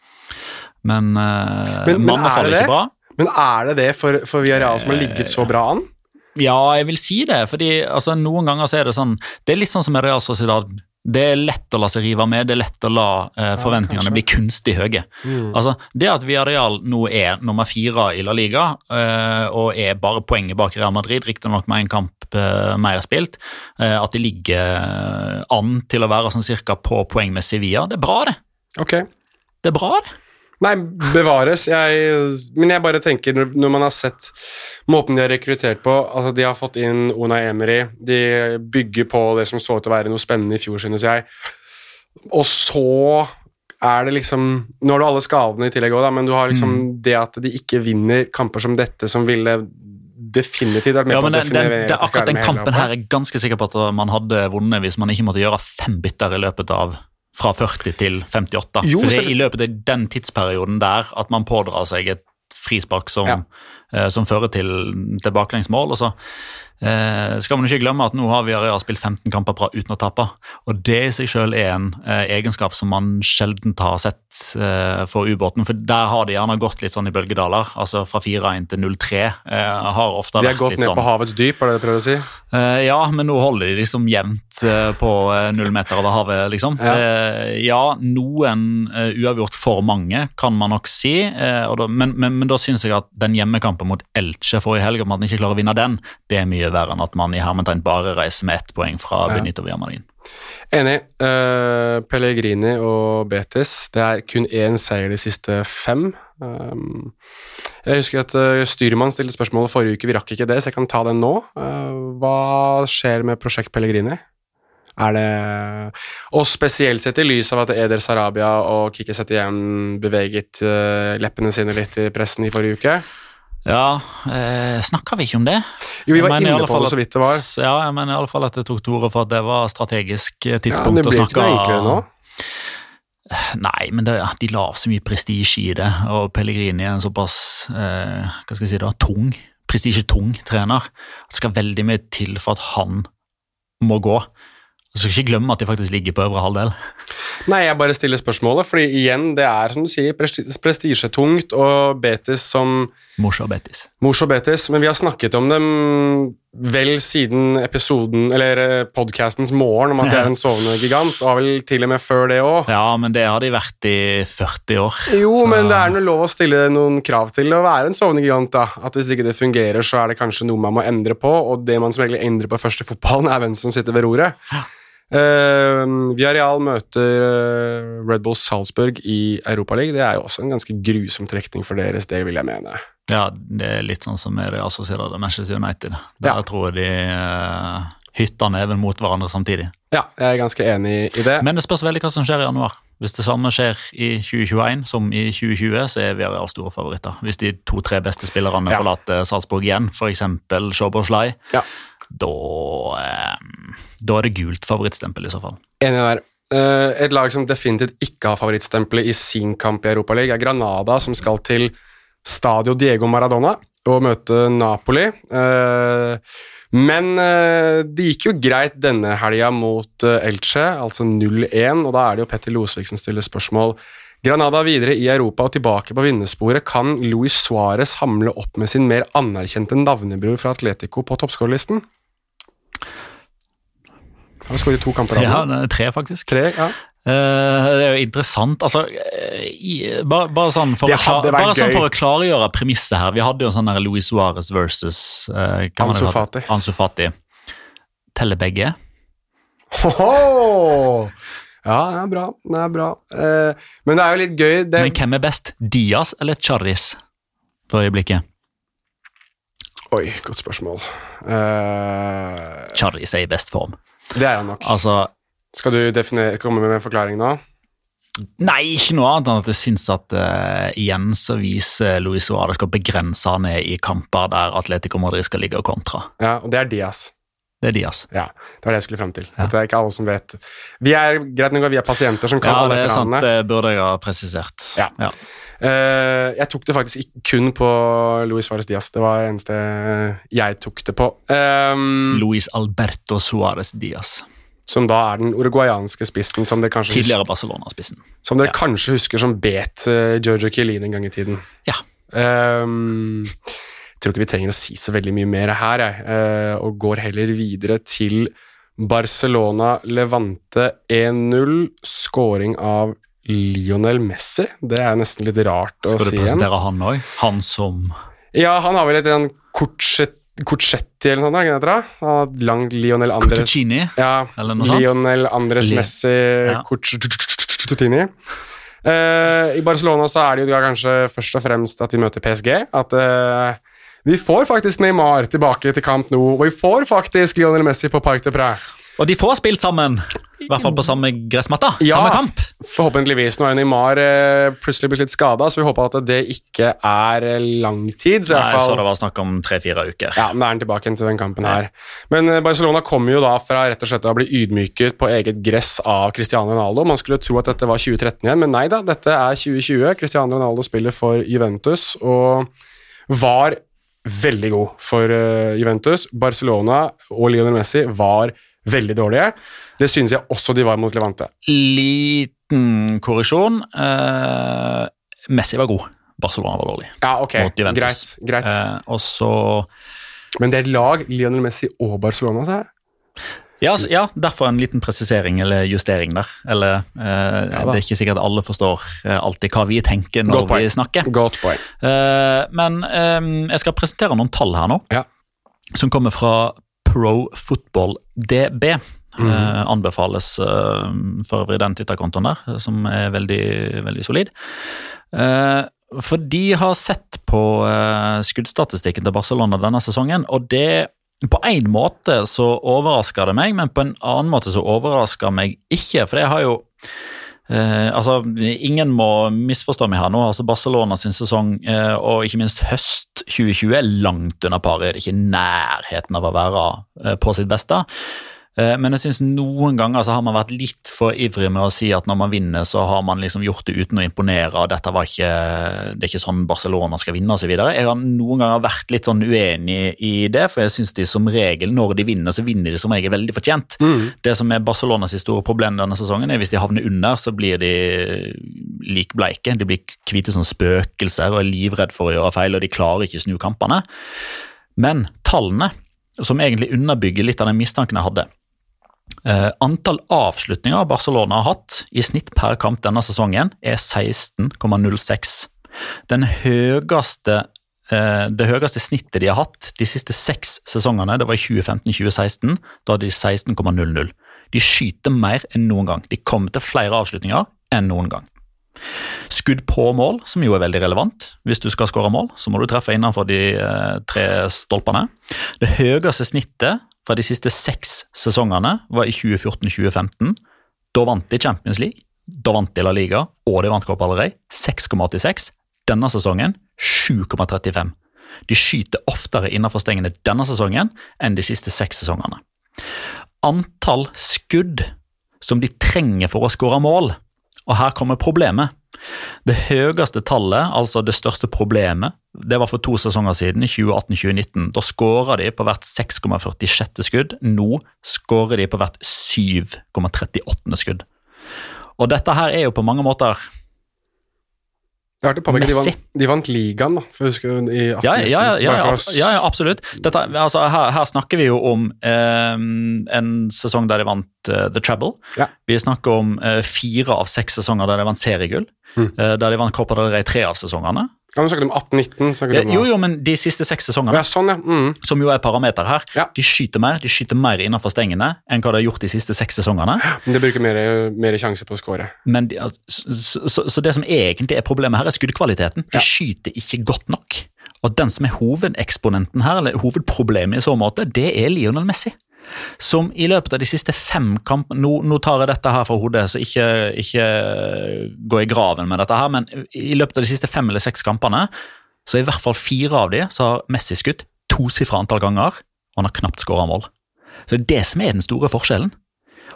[SPEAKER 3] Men,
[SPEAKER 1] Men- men er det
[SPEAKER 3] ikke
[SPEAKER 1] det?
[SPEAKER 3] bra.
[SPEAKER 1] Men er det det for, for Villarreal som har ligget så bra an?
[SPEAKER 3] Ja, jeg vil si det. fordi altså, Noen ganger så er det sånn Det er litt sånn som med Real Sociedad. Det er lett å la seg rive med, det er lett å la eh, forventningene
[SPEAKER 1] ja,
[SPEAKER 3] bli kunstig høye. Altså, Det at Villarreal nå er nummer fire i La Liga eh, og er bare poenget bak Real Madrid, riktignok med en kamp eh, mer spilt, eh, at de ligger an til å være sånn cirka på poeng med Sevilla, det er bra, det.
[SPEAKER 1] Okay.
[SPEAKER 3] Det er bra, det.
[SPEAKER 1] Nei, bevares. Jeg, men jeg bare tenker, når, når man har sett måten de har rekruttert på altså De har fått inn Ona Emery, de bygger på det som så ut til å være noe spennende i fjor, synes jeg. Og så er det liksom Nå har du alle skadene i tillegg òg, men du har liksom det at de ikke vinner kamper som dette, som ville definitivt vært med
[SPEAKER 3] Ja,
[SPEAKER 1] på å
[SPEAKER 3] den, den,
[SPEAKER 1] definere
[SPEAKER 3] det, akkurat den kampen her er jeg ganske sikker på at man hadde vunnet hvis man ikke måtte gjøre fem bytter i løpet av fra 40 til 58.
[SPEAKER 1] Jo,
[SPEAKER 3] For det er i løpet av den tidsperioden der at man pådrar seg et frispark som,
[SPEAKER 1] Ja.
[SPEAKER 3] uh, som fører til tilbakelengsmål. og så eh, skal man ikke glemme at nå har vi spilt 15 kamper bra uten å tape. Og det i seg selv er en eh, egenskap som man sjelden har sett eh, for ubåten. For der har det gjerne gått litt sånn i bølgedaler. Altså fra 4-1 til 0-3 eh, har ofte
[SPEAKER 1] De har
[SPEAKER 3] vært
[SPEAKER 1] gått
[SPEAKER 3] litt
[SPEAKER 1] ned
[SPEAKER 3] sånn
[SPEAKER 1] på havets dyp, er det det du prøver å si?
[SPEAKER 3] Eh, ja, men nå holder de liksom jevnt eh, på null meter over havet, liksom.
[SPEAKER 1] Ja.
[SPEAKER 3] Eh, ja noen uavgjort for mange, kan man nok si. da, men, men, men da syns jeg at den hjemmekampen mot Elche forrige helg, om at man ikke klarer å vinne den, det er mye verre enn at man i hermetegn bare reiser med ett poeng fra
[SPEAKER 1] Ja.
[SPEAKER 3] Benito Villamarin.
[SPEAKER 1] Enig. Uh, Pellegrini og Betis. Det er kun én seier de siste fem. Um, jeg husker at uh, styrmann stilte spørsmål forrige uke, vi rakk ikke det, så jeg kan ta den nå. Uh, hva skjer med prosjekt Pellegrini? Er det Og spesielt sett i lys av at Eder Sarabia og Kikki Setien beveget leppene sine litt i pressen i forrige uke.
[SPEAKER 3] Ja, eh, snakka vi ikke om det?
[SPEAKER 1] Jo, vi var inne på det så vidt det var.
[SPEAKER 3] Ja, jeg mener i alle fall at jeg tok til orde for at det var strategisk tidspunkt
[SPEAKER 1] Ja,
[SPEAKER 3] men
[SPEAKER 1] det
[SPEAKER 3] å
[SPEAKER 1] blir
[SPEAKER 3] snakke
[SPEAKER 1] ikke det nå.
[SPEAKER 3] Nei, men det, de la så mye prestisje i det, og Pellegrini er en såpass eh, hva skal jeg si da, tung, prestisjetung trener. Det skal veldig mye til for at han må gå. Du skal ikke glemme at de faktisk ligger på øvre halvdel.
[SPEAKER 1] Nei, jeg bare stiller spørsmålet, fordi igjen, det er som du sier, presti- prestisjetungt, og Betis som
[SPEAKER 3] Mors og Betis.
[SPEAKER 1] Mors og Betis, men vi har snakket om dem vel siden episoden, eller podkastens morgen, om at de er en sovende gigant, og vel til og med før det òg.
[SPEAKER 3] Ja, men det har de vært i 40 år.
[SPEAKER 1] Jo,
[SPEAKER 3] Så-
[SPEAKER 1] men det er noe lov å stille noen krav til å være en sovende gigant. da. At Hvis ikke det fungerer, så er det kanskje noe man må endre på, og det man som regel endrer på først i fotballen, er hvem som sitter ved roret. Uh, Viareal møter uh, Red Bull Salzburg i Europaligaen. Det er jo også en ganske grusom trekning for deres del, vil jeg mene.
[SPEAKER 3] Ja, det er litt sånn som med assosierer det Manchester United. Der
[SPEAKER 1] Ja.
[SPEAKER 3] tror jeg de uh, hytter neven mot hverandre samtidig.
[SPEAKER 1] Ja, jeg er ganske enig i det.
[SPEAKER 3] Men det spørs veldig hva som skjer i januar. Hvis det samme skjer i 2021 som i 2020, så er Viareal store favoritter. Hvis de to-tre beste spillerne
[SPEAKER 1] Ja.
[SPEAKER 3] forlater Salzburg igjen, f.eks. Shoboslai,
[SPEAKER 1] Ja.
[SPEAKER 3] Da, eh, da er det gult favorittstempel i så fall.
[SPEAKER 1] Enig der. Eh, et lag som definitivt ikke har favorittstempelet i sin kamp i Europaligaen, er Granada, som skal til Stadio Diego Maradona og møte Napoli. Eh, men det gikk jo greit denne helga mot Elche, altså 0-1, og da er det jo Petter Losvik som stiller spørsmål. Granada videre i Europa og tilbake på vinnersporet. Kan Luis Suárez hamle opp med sin mer anerkjente navnebror fra Atletico på toppskårerlisten? Han har skåret to kamper.
[SPEAKER 3] Ja,
[SPEAKER 1] av
[SPEAKER 3] er tre, faktisk.
[SPEAKER 1] Tre, ja.
[SPEAKER 3] Eh, det er jo interessant. altså, eh, i, bare, bare, sånn for å, klar, bare sånn for å klargjøre premisset her. Vi hadde jo sånn der Luis Suárez versus uh,
[SPEAKER 1] Ansu? Fati.
[SPEAKER 3] Ansu Fati. Teller begge?
[SPEAKER 1] Hoho! Ja, det er bra. Det er bra. Uh, men det er jo litt gøy det,
[SPEAKER 3] Men hvem er best? Diaz eller Charis for øyeblikket?
[SPEAKER 1] Oi, godt spørsmål. Eh,
[SPEAKER 3] Charis er i best form.
[SPEAKER 1] det er han nok.
[SPEAKER 3] Altså,
[SPEAKER 1] Skal du definere, komme med en forklaring nå?
[SPEAKER 3] Nei, ikke noe annet enn at jeg syns at uh, igjen så viser Luis Suárez skal begrense han er i kamper der Atletico Madrid skal ligge og kontra.
[SPEAKER 1] Ja, og det er Diaz.
[SPEAKER 3] Det er Diaz.
[SPEAKER 1] Ja, det var det jeg skulle frem til.
[SPEAKER 3] Ja.
[SPEAKER 1] At det er ikke alle som vet. Vi er greit nok at vi er pasienter som kan
[SPEAKER 3] Ja,
[SPEAKER 1] alle
[SPEAKER 3] det er sant. Det burde jeg ha presisert.
[SPEAKER 1] Ja. Ja. Eh, jeg tok det faktisk ikke kun på Luis Suárez Diaz. Det var det eneste jeg tok det på. Um,
[SPEAKER 3] Luis Alberto Suárez Diaz.
[SPEAKER 1] som da er den uruguayanske spissen som dere kanskje,
[SPEAKER 3] Tidligere Barcelona-spissen.
[SPEAKER 1] som dere
[SPEAKER 3] Ja.
[SPEAKER 1] kanskje husker som bet uh, Giorgio Chiellini en gang i tiden.
[SPEAKER 3] Ja.
[SPEAKER 1] Um, jeg tror ikke vi trenger å si så veldig mye mer her, jeg, Uh, og går heller videre til Barcelona Levante 1-0. Scoring av Lionel Messi. Det er nesten litt rart å si igjen.
[SPEAKER 3] Skal du
[SPEAKER 1] presentere igjen.
[SPEAKER 3] han òg? Han som
[SPEAKER 1] Ja, han har vel et sånn Corset- Corsetti eller noe sånt? Han har langt Lionel Andres
[SPEAKER 3] Cortuccini?
[SPEAKER 1] Ja,
[SPEAKER 3] Eller noe sånt?
[SPEAKER 1] Lionel Andres Messi
[SPEAKER 3] Ja.
[SPEAKER 1] Eh, I Barcelona så er det jo kanskje først og fremst at de møter PSG. At uh, vi får faktisk Neymar tilbake til kamp nå, og vi får faktisk Lionel Messi på Parc de Prix.
[SPEAKER 3] Og de får spilt sammen! I hvert fall på samme gressmatta?
[SPEAKER 1] Ja.
[SPEAKER 3] Samme kamp.
[SPEAKER 1] Forhåpentligvis. Nå er Neymar eh, plutselig blitt litt skada, så vi håper at det ikke er eh, lang tid. Så i
[SPEAKER 3] Nei,
[SPEAKER 1] hvert
[SPEAKER 3] så det var snakk om tre-fire uker.
[SPEAKER 1] Ja, nå er han tilbake til den kampen her. Men eh, Barcelona kommer jo da fra rett og slett å bli ydmyket på eget gress av Cristiano Ronaldo. Man skulle tro at dette var 2013 igjen, men nei da, dette er 2020. Cristiano Ronaldo spiller for Juventus og var veldig god for Juventus. Barcelona og Lionel Messi var veldig dårlige. Det synes jeg også de var mot Levante.
[SPEAKER 3] Liten korreksjon. Eh, Messi var god. Barcelona var dårlig.
[SPEAKER 1] Ja, ok, greit. greit.
[SPEAKER 3] Eh, og så
[SPEAKER 1] Men det er lag Lionel Messi og Barcelona, sa jeg.
[SPEAKER 3] ja, altså, ja, derfor en liten presisering eller justering der. Eller eh,
[SPEAKER 1] ja,
[SPEAKER 3] Det er ikke sikkert alle forstår eh, alltid hva vi tenker når vi snakker.
[SPEAKER 1] Godt poeng.
[SPEAKER 3] Eh, men eh, jeg skal presentere noen tall her nå,
[SPEAKER 1] Ja.
[SPEAKER 3] som kommer fra Pro Football DB.
[SPEAKER 1] Mm.
[SPEAKER 3] Eh, anbefales eh, for øvrig den Twitter-kontoen der, som er veldig, veldig solid. Eh, for de har sett på eh, skuddstatistikken til Barcelona denne sesongen, og det på en måte så overrasker det meg, men på en annen måte så overrasker meg ikke. For jeg har jo eh, altså, Ingen må misforstå meg her nå. altså Barcelona sin sesong eh, og ikke minst høst 2020 er langt under paret. Det er ikke i nærheten av å være eh, på sitt beste. Eh, Men jeg synes noen ganger så har man vært litt for ivrig med å si at når man vinner, så har man liksom gjort det uten å imponere. og dette var ikke, Det er ikke sånn Barcelona skal vinne osv. Jeg har noen ganger vært litt sånn uenig i det, for jeg syns de som regel, når de vinner, så vinner de som regel veldig fortjent. Det som er Barcelonas store problem denne sesongen, er hvis de havner under, så blir de likbleike. De blir hvite som spøkelser og er livredd for å gjøre feil, og de klarer ikke snu kampene. Men tallene, som egentlig underbygger litt av den mistanken jeg hadde, Eh, antall avslutninger Barcelona har hatt i snitt per kamp denne sesongen er 16,06. Den høyeste, eh, det høyeste snittet de har hatt de siste seks sesongene, det var i 2015-2016. Da hadde de 16,00. De skyter mer enn noen gang. De kommer til flere avslutninger enn noen gang. Skudd på mål, som jo er veldig relevant. Hvis du skal skåre mål, så må du treffe innenfor de eh, tre stolpene. Det høyeste snittet fra de siste seks sesongene var i 2014-2015. Da vant de Champions League, da vant de La Liga, og de vant Copa del Rey. 6,86. Denne sesongen 7,35. De skyter oftere innenfor stengene denne sesongen enn de siste seks sesongene. Antall skudd som de trenger for å skåre mål, og her kommer problemet. Det høyeste tallet, altså det største problemet, det var for to sesonger siden, 2018-2019. Da skåra de på hvert 6,46. skudd. Nå skårer de på hvert 7,38. skudd. Og dette her er jo på mange måter
[SPEAKER 1] Jeg hørte påpeke de,
[SPEAKER 3] Messi.
[SPEAKER 1] vant- de vant ligaen, da. For jeg husker i 18,
[SPEAKER 3] Ja, ja, ja, ja, ja, ja, ja absolutt. Dette, altså, her, her snakker vi jo om eh, en sesong der de vant eh, The Treble.
[SPEAKER 1] Ja.
[SPEAKER 3] Vi snakker om eh, fire av seks sesonger der de vant seriegull.
[SPEAKER 1] Mm.
[SPEAKER 3] eh, der de vant Copa del Rey tre av sesongene.
[SPEAKER 1] Ja, du snakke du om 18-19?
[SPEAKER 3] Ja, jo, jo, men de siste seks sesongene,
[SPEAKER 1] Ja, sånn, ja. Mm.
[SPEAKER 3] som jo er parameter her, de skyter mer de skyter mer innenfor stengene enn hva de har gjort de siste seks sesongene.
[SPEAKER 1] Men det bruker mer, mer sjanse på å score.
[SPEAKER 3] Men de, så, så, så det som egentlig er problemet her, er skuddkvaliteten. De skyter ikke godt nok. Og den som er hovedeksponenten her, eller hovedproblemet i så måte, det er Lionel Messi. Som i løpet av de siste fem kampene nå, nå tar jeg dette her fra hodet, så ikke, ikke gå i graven med dette her, men i løpet av de siste fem eller seks kampene, så i hvert fall fire av de så har Messi skutt tosifra antall ganger, og han har knapt skåra mål. Så det er det som er den store forskjellen.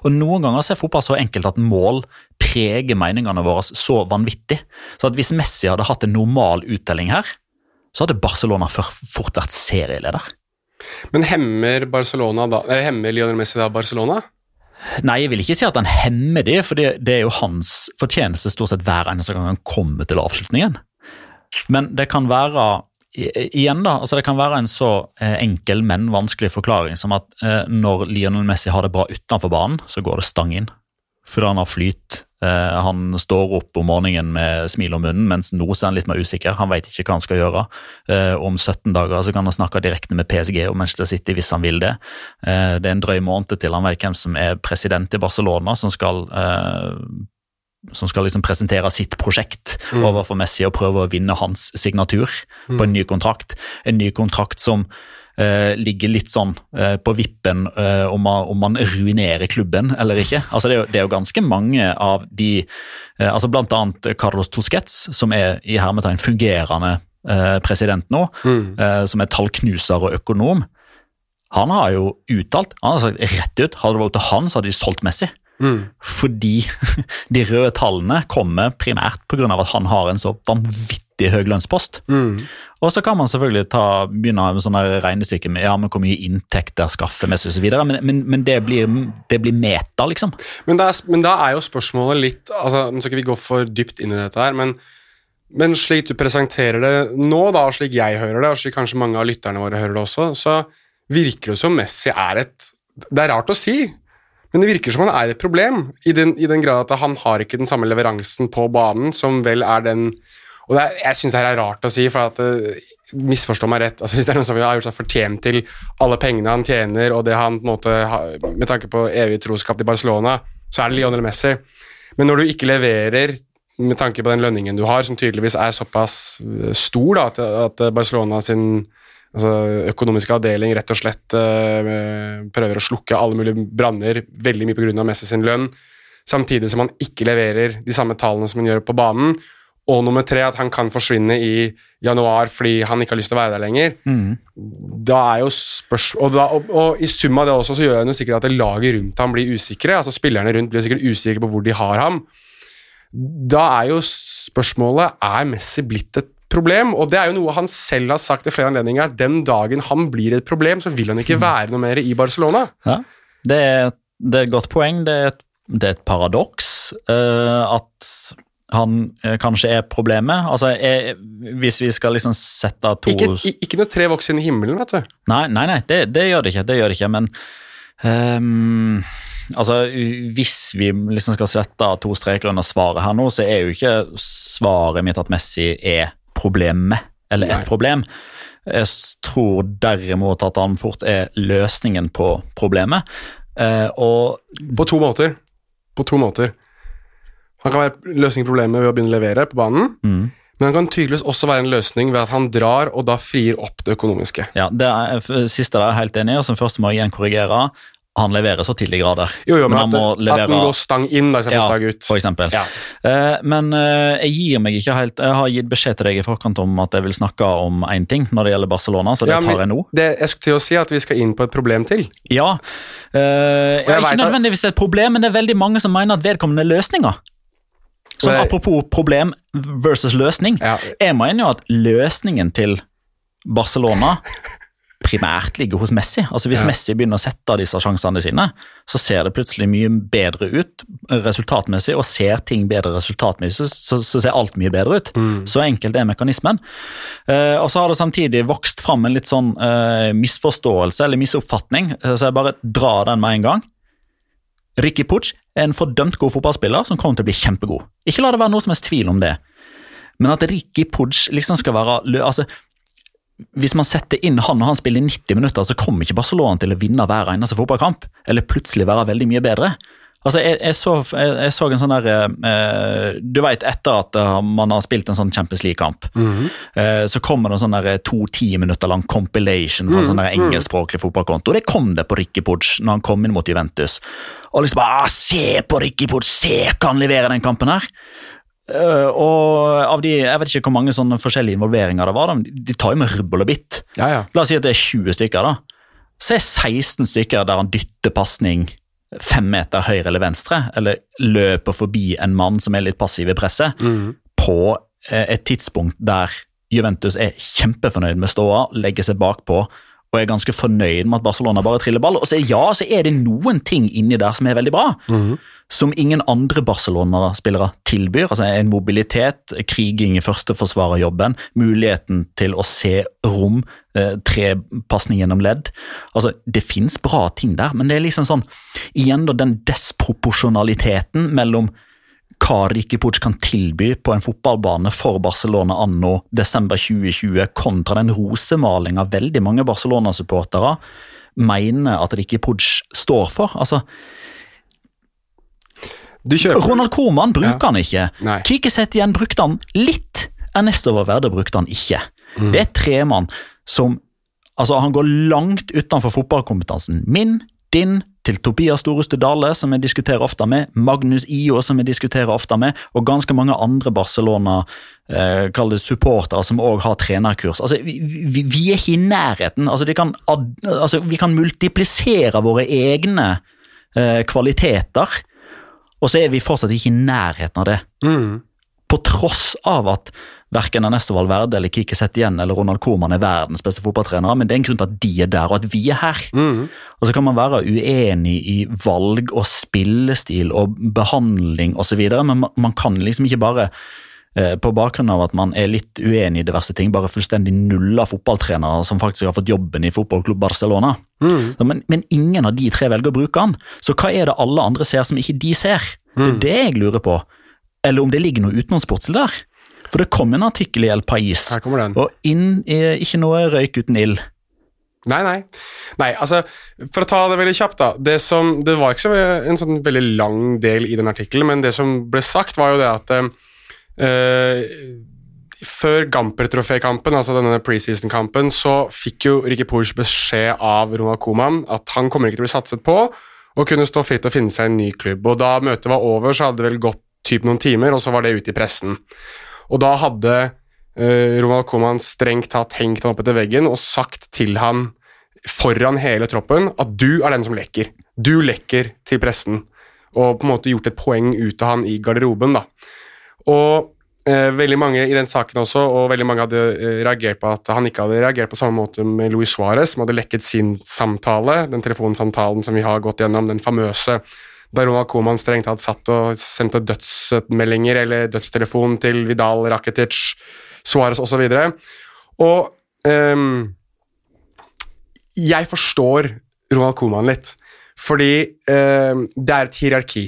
[SPEAKER 3] Og Noen ganger så er fotball så enkelt at mål preger meningene våre så vanvittig. Så at hvis Messi hadde hatt en normal uttelling her, så hadde Barcelona fort vært serieleder.
[SPEAKER 1] Men hemmer Barcelona da, eller hemmer Lionel Messi da Barcelona?
[SPEAKER 3] Nei, jeg vil ikke si at han hemmer det, for det, det er jo hans fortjeneste stort sett hver eneste gang han kommer til avslutningen. Men det kan være igjen da, altså det kan være en så eh, enkel, men vanskelig forklaring som at eh, når Lionel Messi har det bra utenfor banen, så går det stang inn. Fordi han har flyt. Eh, han står opp om morgenen med smil om munnen, mens nå er han litt mer usikker. Han vet ikke hva han skal gjøre. Eh, om 17 dager så kan han snakke direkte med PSG og Manchester City hvis han vil det. Eh, det er en drøy måned til han vet hvem som er president i Barcelona, som skal som skal liksom presentere sitt prosjekt overfor Messi og prøve å vinne hans signatur på en ny kontrakt. En ny kontrakt som eh, ligger litt sånn eh, på vippen eh, om, man, om man ruinerer klubben eller ikke. Altså det, er jo, det er jo ganske mange av de eh, altså Blant annet Carlos Tosquez, som er i hermetegn fungerende eh, president nå, eh, som er tallknuser og økonom. Han har jo uttalt, han har sagt rett ut, hadde det vært til han, så hadde de solgt Messi. Fordi de røde tallene kommer primært pga. at han har en så vanvittig høy lønnspost. Og så kan man selvfølgelig ta, begynne med sånne regnestykker med ja, men hvor mye inntekter skaffer Messi osv., men, men, men det, blir, det blir meta, liksom.
[SPEAKER 1] Men er, men da er jo spørsmålet litt altså, Nå skal ikke vi gå for dypt inn i dette her, men, men slik du presenterer det nå, da, og slik jeg hører det, og slik kanskje mange av lytterne våre hører det også, så virker det som Messi er et Det er rart å si, men det virker som han er et problem, i den, i den grad at han har ikke den samme leveransen på banen, som vel er den Og er, jeg syns det er rart å si, for at eh, Misforstå meg rett. altså Hvis det er noen som har gjort seg fortjent til alle pengene han tjener, og det han på en måte har, med tanke på evig troskap til Barcelona, så er det Lionel Messi. Men når du ikke leverer med tanke på den lønningen du har, som tydeligvis er såpass eh, stor da, at Barcelona sin altså, økonomiske avdeling rett og slett uh, prøver å slukke alle mulige branner, veldig mye pga. Messi sin lønn, samtidig som han ikke leverer de samme tallene som han gjør på banen. Og nummer tre, at han kan forsvinne i januar fordi han ikke har lyst til å være der lenger. Da er jo spørsmål, Og, da, og, og i sum av det også, så gjør han jo sikkert at laget rundt ham blir usikre. altså Spillerne rundt blir sikkert usikre på hvor de har ham. Da er jo spørsmålet er Messi blitt et problem, og det er jo noe han selv har sagt i flere anledninger, at den dagen han blir et problem, så vil han ikke være noe mer i Barcelona.
[SPEAKER 3] Ja. Det, er, det er et godt poeng. Det er et, det er et paradoks uh, at han eh, kanskje er problemet. Altså, er, Hvis vi skal liksom sette to
[SPEAKER 1] Ikke, ikke noe tre vokser inn i himmelen, vet du.
[SPEAKER 3] Nei, nei, nei det, det gjør det ikke. Det gjør det ikke, men um, altså, Hvis vi liksom skal sette to streker under svaret her nå, så er jo ikke svaret mitt at Messi er problemet, eller et
[SPEAKER 1] Nei.
[SPEAKER 3] problem. Jeg tror derimot at han fort er løsningen på problemet. Eh, og
[SPEAKER 1] På to måter. På to måter. Han kan være løsning på problemet ved å begynne å levere på banen,
[SPEAKER 3] mm,
[SPEAKER 1] men han kan tydeligvis også være en løsning ved at han drar og da frier opp det økonomiske.
[SPEAKER 3] ja, det er, siste der er jeg helt enig i, og som først må jeg igjen korrigere. Han leverer så til de grader.
[SPEAKER 1] Jo, jo, men,
[SPEAKER 3] må
[SPEAKER 1] at,
[SPEAKER 3] levere
[SPEAKER 1] at den går stang inn da, istedenfor
[SPEAKER 3] Ja,
[SPEAKER 1] stang ut.
[SPEAKER 3] for eksempel.
[SPEAKER 1] Ja.
[SPEAKER 3] Eh, men eh, jeg gir meg ikke helt Jeg har gitt beskjed til deg i forkant om at jeg vil snakke om én ting når det gjelder Barcelona, så det
[SPEAKER 1] Ja, men
[SPEAKER 3] tar jeg nå.
[SPEAKER 1] Det, jeg skulle til å si at vi skal inn på et problem til.
[SPEAKER 3] Ja. eh,
[SPEAKER 1] jeg jeg
[SPEAKER 3] ikke nødvendigvis et problem, men det er veldig mange som mener at vedkommende er løsninger.
[SPEAKER 1] Så jeg-
[SPEAKER 3] apropos problem versus løsning.
[SPEAKER 1] Ja.
[SPEAKER 3] Jeg mener jo at løsningen til Barcelona primært ligger hos Messi. Altså Hvis
[SPEAKER 1] Ja.
[SPEAKER 3] Messi begynner å sette disse sjansene sine, så ser det plutselig mye bedre ut resultatmessig, og ser ting bedre resultatmessig, så, så ser alt mye bedre ut. Så enkelt er mekanismen. Eh, og så har det samtidig vokst fram en litt sånn eh, misforståelse eller misoppfatning, eh, så jeg bare drar den med en gang. Ricky Puch er en fordømt god fotballspiller som kommer til å bli kjempegod. Ikke la det være noe som helst tvil om det. Men at Ricky Pudge liksom skal være altså, Hvis man setter inn han og han spiller i 90 minutter, så kommer ikke Barcelona til å vinne hver eneste fotballkamp. Eller plutselig være veldig mye bedre. Altså, jeg, jeg, så, jeg, jeg så en sånn der eh, Du vet, etter at eh, man har spilt en sånn Champions League-kamp, eh, så kommer det en sånn to ti minutter lang compilation fra en sånn engelskspråklig fotballkonto. Det kom det på Ricky Pudge når han kom inn mot Juventus. Og liksom bare ah, Se på Ricky Pudge, se hva han leverer den kampen her! Eh, og av de, Jeg vet ikke hvor mange sånne forskjellige involveringer det var. da, De tar jo med rubbel og bitt.
[SPEAKER 4] Ja, ja.
[SPEAKER 3] La oss si at det er 20 stykker. da. Så er 16 stykker der han dytter pasning fem meter høyre eller venstre, eller løper forbi en mann som er litt passiv i presset, på eh, et tidspunkt der Juventus er kjempefornøyd med ståa, legger seg bakpå og er ganske fornøyd med at Barcelona bare triller ball. Og så ja, så er det noen ting inni der som er veldig bra, som ingen andre Barcelona-spillere tilbyr. Altså En mobilitet, kriging i førsteforsvarerjobben, muligheten til å se rom, eh, tre gjennom ledd. Altså, Det fins bra ting der, men det er liksom sånn Igjen da den desproporsjonaliteten mellom hva Ricky Puig kan tilby på en fotballbane for Barcelona anno desember 2020, kontra den rosemalinga veldig mange Barcelona-supportere mener at Ricky Puig står for. Altså,
[SPEAKER 4] Du
[SPEAKER 3] Ronald Koeman bruker han ikke.
[SPEAKER 4] Nei.
[SPEAKER 3] Kike Setien brukte han litt. Ernesto Valverde brukte han ikke. Det er tre mann som altså Han går langt utenfor fotballkompetansen min, din, til Tobias Storeste Dale, som jeg diskuterer ofte med, Magnus Io, som jeg diskuterer ofte med, og ganske mange andre Barcelona eh, supportere som òg har trenerkurs. Altså, vi, vi, vi er ikke i nærheten. Altså, kan, ad, altså, vi kan multiplisere våre egne eh, kvaliteter, og så er vi fortsatt ikke i nærheten av det. På tross av at verken Ernesto Valverde eller Kike Setien eller Ronald Koeman er verdens beste fotballtrenere, men det er en grunn til at de er der, og at vi er her. Og så kan man være uenig i valg og spillestil og behandling osv., men man, kan liksom ikke bare eh, på bakgrunn av at man er litt uenig i diverse ting, bare fullstendig nulla fotballtrenere som faktisk har fått jobben i fotballklubb Barcelona. Mm. men, men ingen av de tre velger å bruke han. Så hva er det alle andre ser som ikke de ser? Det er det jeg lurer på. Eller om det ligger noe utenomsportslig der. For det kom en artikkel i El Pais, og inn er ikke noe røyk uten ild.
[SPEAKER 1] Nei, nei. Nei, altså, For å ta det veldig kjapt, da. Det, som, det var ikke så en sånn veldig lang del i den artikkelen, men det som ble sagt, var jo det at eh, Før Gamper-trofékampen, altså denne preseason-kampen, så fikk jo Ricky Pooch beskjed av Ronald Coman at han kommer ikke til å bli satset på, og kunne stå fritt og finne seg en ny klubb. Og Da møtet var over, så hadde det vel gått typ noen timer, og så var det ute i pressen. Og da hadde uh, Ronald Coman strengt tatt hengt han opp etter veggen og sagt til han foran hele troppen at du er den som lekker. Du lekker til pressen. Og på en måte gjort et poeng ut av han i garderoben. da. Og eh, veldig mange i den saken også, og veldig mange hadde eh, reagert på at han ikke hadde reagert på samme måte med Luis Suárez, som hadde lekket sin samtale, den telefonsamtalen som vi har gått gjennom, den famøse da Ronald Koeman strengt tatt satt og sendte dødsmeldinger eller dødstelefon til Vidal, Rakitic, Suárez osv. Og, og um, jeg forstår Ronald Koeman litt, fordi um, det er et hierarki.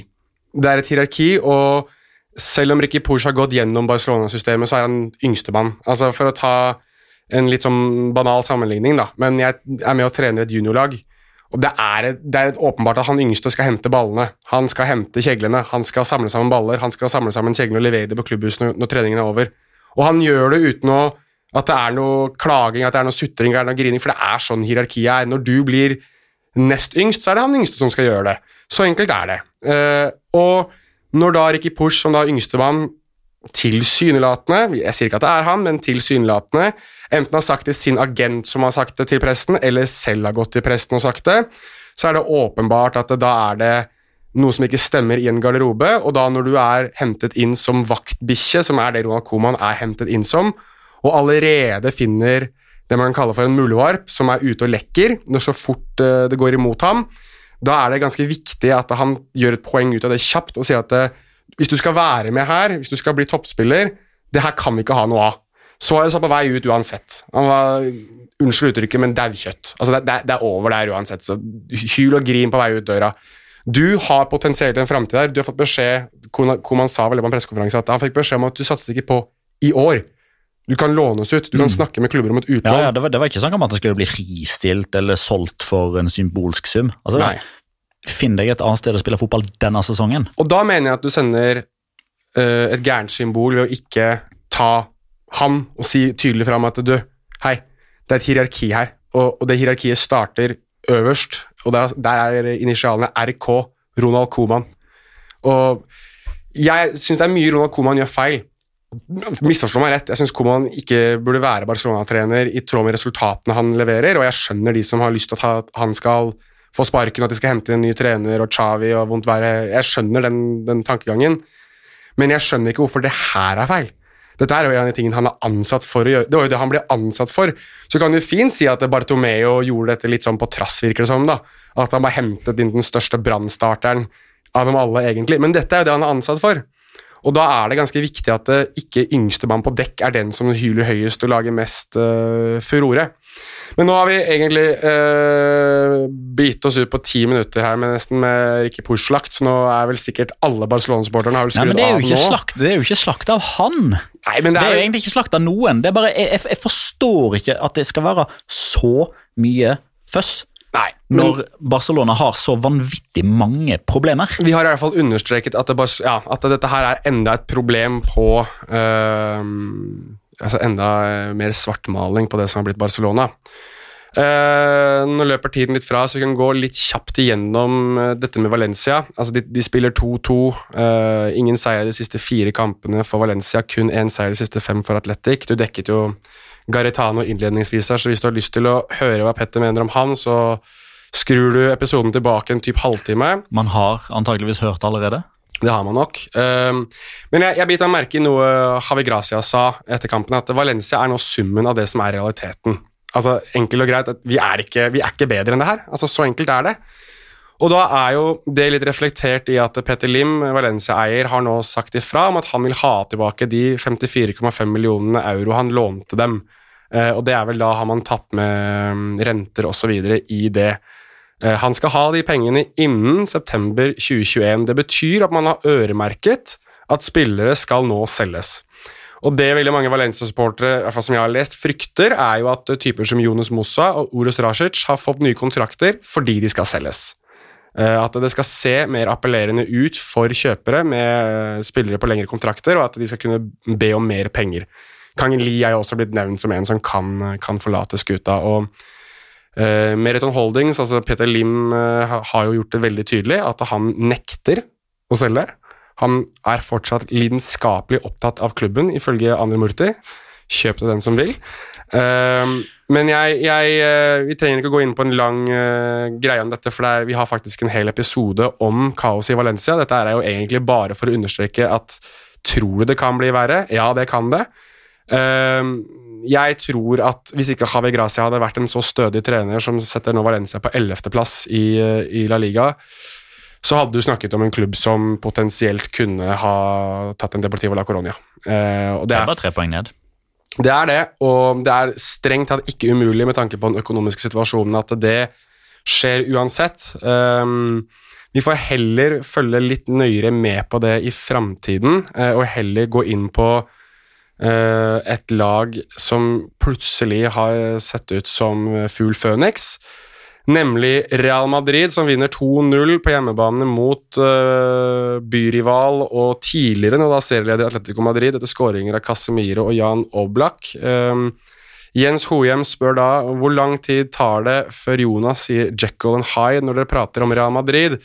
[SPEAKER 1] Det er et hierarki, og selv om Ricky Pooch har gått gjennom Barcelona-systemet, så er han yngstemann. Altså, for å ta en litt sånn banal sammenligning, da, men jeg er med og trener et juniorlag. Og det er, det er åpenbart at han yngste skal hente ballene. Han skal hente kjeglene, han skal samle sammen baller, han skal samle sammen kjeglene og levere det på klubbhuset når, treningen er over. Og han gjør det uten å, at det er noe klaging, at det er noe sutring er noe grining, for det er sånn hierarkiet er. Når du blir nest yngst, så er det han yngste som skal gjøre det. Så enkelt er det. Eh, og når da Ricky Push, som da yngstemann, tilsynelatende Jeg sier ikke at det er han, men tilsynelatende enten har sagt det sin agent som har sagt det til presten, eller selv har gått til presten og sagt det, så er det åpenbart at det, da er det noe som ikke stemmer i en garderobe, og da når du er hentet inn som vaktbikkje, som er det Ronald Koeman er hentet inn som, og allerede finner det man kan kalle for en muldvarp, som er ute og lekker når så fort eh, det går imot ham, da er det ganske viktig at han gjør et poeng ut av det kjapt og sier at det, hvis du skal være med her, hvis du skal bli toppspiller, det her kan vi ikke ha noe av. Suárez var på vei ut uansett. Han var, unnskyld uttrykket, men daukjøtt. Altså det, det, det er over der uansett. Så hyl og grin på vei ut døra. Du har potensielt en framtid der. Du har fått beskjed Koeman sa vel på en pressekonferanse at han fikk beskjed om at du satset ikke på i år. Du kan lånes ut, du kan snakke med klubber om et
[SPEAKER 3] Ja,
[SPEAKER 1] utlån.
[SPEAKER 3] ja, det, var, det var ikke snakk om at det skulle bli fristilt eller solgt for en symbolsk sum. Altså,
[SPEAKER 1] Nei.
[SPEAKER 3] Finn deg et annet sted å spille fotball denne sesongen.
[SPEAKER 1] Og da mener jeg at du sender uh, et gærent symbol ved å ikke ta han og si tydelig fram at du, hei, det er et hierarki her, og, og det hierarkiet starter øverst, og der, der er initialene RK, Ronald Koman. Og jeg syns det er mye Ronald Koman gjør feil. Misforstå meg rett, jeg syns Koman ikke burde være Barcelona-trener i tråd med resultatene han leverer, og jeg skjønner de som har lyst til at han skal få sparken, at de skal hente en ny trener og Xavi og vondt være. Jeg skjønner den, den tankegangen, men jeg skjønner ikke hvorfor det her er feil. Dette er jo en av de tingene han er ansatt for å gjøre. Det var jo det han ble ansatt for. Så kan du fint si at Bartomeo gjorde dette litt sånn på trass, virker det som. da. At han bare hentet inn den største brannstarteren av dem alle, egentlig. Men dette er jo det han er ansatt for. Og da er det ganske viktig at det ikke yngstemann på dekk er den som hyler høyest og lager mest uh, furore. Men nå har vi egentlig uh, bitt oss ut på ti minutter her med nesten med Ricky Push-slakt, så nå er vel sikkert alle Barcelona-sporterne har vel skrudd
[SPEAKER 3] men det er,
[SPEAKER 1] av nå.
[SPEAKER 3] slakt, det er jo ikke slakt av han.
[SPEAKER 1] Nei, men
[SPEAKER 3] Det
[SPEAKER 1] det
[SPEAKER 3] er
[SPEAKER 1] er
[SPEAKER 3] jo egentlig ikke slakt av noen. Det er bare, jeg, jeg, forstår ikke at det skal være så mye føss
[SPEAKER 1] Nei, men
[SPEAKER 3] når Barcelona har så vanvittig mange problemer.
[SPEAKER 1] vi har i hvert fall understreket at, det bare, ja, at dette her er enda et problem på eh, Altså enda eh, mer svartmaling på det som har blitt Barcelona. Eh, nå løper tiden litt fra, så vi kan gå litt kjapt igjennom eh, dette med Valencia. Altså, de, de spiller 2-2. eh, ingen seier de siste fire kampene for Valencia, kun én seier de siste fem for Atletic. Du dekket jo Garitano innledningsvis her, så hvis du har lyst til å høre hva Petter mener om han, så skrur du episoden tilbake en typ halvtime.
[SPEAKER 3] Man har antageligvis hørt allerede.
[SPEAKER 1] Det har man nok. Um, men jeg, jeg biter meg merke i noe Havi Gracia sa etter kampen, at Valencia er nå summen av det som er realiteten. Altså, Enkelt og greit, vi er, ikke, vi er ikke bedre enn det her. Altså, Så enkelt er det. Og da er jo det litt reflektert i at Petter Lim, Valencia-eier, har nå sagt ifra om at han vil ha tilbake de 54,5 millionene euro han lånte dem. Eh, og det er vel da har man tatt med mm, renter osv. i det. Eh, Han skal ha de pengene innen september 2021. Det betyr at man har øremerket at spillere skal nå selges. Og det veldig mange Valencia-supportere i hvert fall som jeg har lest, frykter, er jo at typer som Jonas Mossa og Oros Rasic har fått nye kontrakter fordi de skal selges. Eh, At det skal se mer appellerende ut for kjøpere med spillere på lengre kontrakter, og at de skal kunne be om mer penger. Kang Lee er jo også blitt nevnt som en som kan, kan forlate skuta. og Meriton Holdings, altså Peter Lim, eh, har jo gjort det veldig tydelig at han nekter å selge. Han er fortsatt lidenskapelig opptatt av klubben, ifølge Andre Murti. Kjøp til den som vil. Eh, men jeg, jeg eh, Vi trenger ikke å gå inn på en lang eh, greie om dette, for det er, vi har faktisk en hel episode om kaoset i Valencia. Dette er jo egentlig bare for å understreke at tror du det kan bli verre? Ja, det kan det. Jeg tror at hvis ikke Javi Gracia hadde vært en så stødig trener som setter nå Valencia på 11.-plass i, i La Liga, så hadde du snakket om en klubb som potensielt kunne ha tatt en Deportivo la Coronia. Eh,
[SPEAKER 3] Det
[SPEAKER 1] det
[SPEAKER 3] er bare tre poeng ned.
[SPEAKER 1] det er det, og det er strengt tatt ikke umulig med tanke på den økonomiske situasjonen at det skjer uansett. Um, vi får heller følge litt nøyere med på det i framtiden, eh, og heller gå inn på et lag som plutselig har sett ut som fugl Phoenix. Nemlig Real Madrid, som vinner 2-0 på hjemmebane mot eh, byrival og tidligere nå da serieleder Atletico Madrid etter skåringer av Casemiro og Jan Oblak. Um, Jens Hohjem spør da hvor lang tid tar det før Jonas sier Jekyll and Hyde når dere prater om Real Madrid.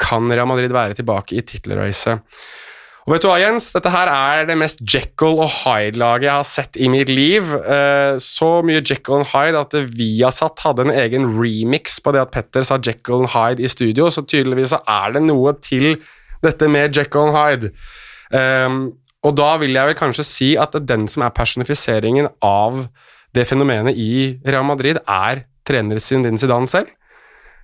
[SPEAKER 1] Kan Real Madrid være tilbake i tittelracet? Og vet du hva, Jens? Dette her er det mest Jekyll og Hyde-laget jeg har sett i mitt liv. Eh, Så mye Jekyll og Hyde at Viasat hadde en egen remix på det at Petter sa Jekyll og Hyde i studio, så tydeligvis er det noe til dette med Jekyll og Hyde. Um, og da vil jeg vel kanskje si at den som er personifiseringen av det fenomenet i Real Madrid, er trener Zinedine Zidane selv.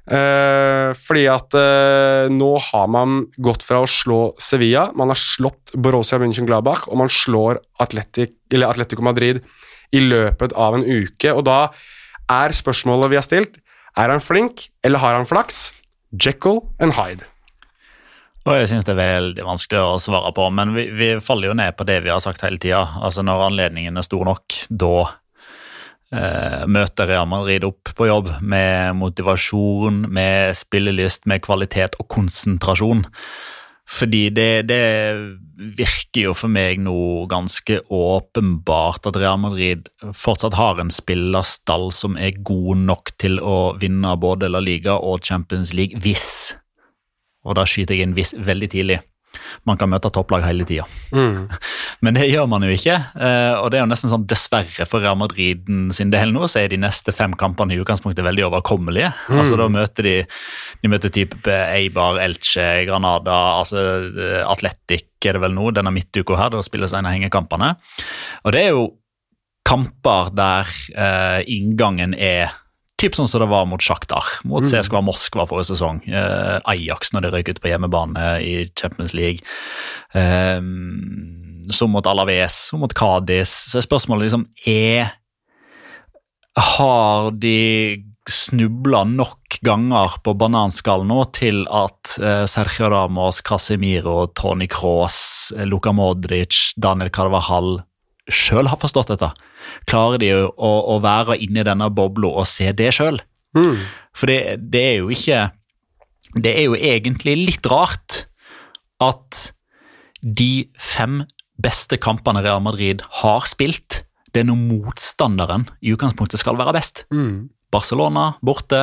[SPEAKER 1] Eh, fordi at eh, nå har man gått fra å slå Sevilla, man har slått Borussia München-Glabach, og man slår Atletic, Atletico Madrid i løpet av en uke. Og da er spørsmålet vi har stilt, er han flink, eller har han flaks? Jekyll and Hyde.
[SPEAKER 3] Og jeg syns det er veldig vanskelig å svare på, men vi, vi faller jo ned på det vi har sagt hele tida. Altså, når anledningen er stor nok, da møter Real Madrid opp på jobb med motivasjon, med spillelyst, med kvalitet og konsentrasjon. Fordi det, det virker jo for meg nå ganske åpenbart at Real Madrid fortsatt har en spillerstall som er god nok til å vinne både La Liga og Champions League, hvis og da skyter jeg inn hvis veldig tidlig. Man kan møte topplag hele tida.
[SPEAKER 1] Mm.
[SPEAKER 3] Men det gjør man jo ikke. eh, Og det er jo nesten sånn dessverre for Real Madrid sin del nå, så er de neste fem kampene i utgangspunktet veldig overkommelige.
[SPEAKER 1] Mm.
[SPEAKER 3] Altså Da møter de de møter type Eibar, Elche, Granada, altså eh, Atletic er det vel nå, denne midtuka her. Da spilles en av hengekampene. Og det er jo kamper der eh, inngangen er Typ sånn som det var mot Sjaktar, mot
[SPEAKER 1] Mm.
[SPEAKER 3] CSKA Moskva forrige sesong. Eh, Ajax når de røyk ut på hjemmebane i Champions League. Eh, som mot Alaves, som mot Cádiz. Så er spørsmålet liksom er Har de snubla nok ganger på bananskallen nå til at eh, Sergio Ramos, Casemiro, Tony Cross, Luka Modric, Daniel Carvajal sjøl har forstått dette? Klarer de å, å, være inni denne bobla og se det sjøl?
[SPEAKER 1] Mm.
[SPEAKER 3] For det, det er jo ikke Det er jo egentlig litt rart at de fem beste kampene Real Madrid har spilt, det er når motstanderen i utgangspunktet skal være best.
[SPEAKER 1] Mm.
[SPEAKER 3] Barcelona borte,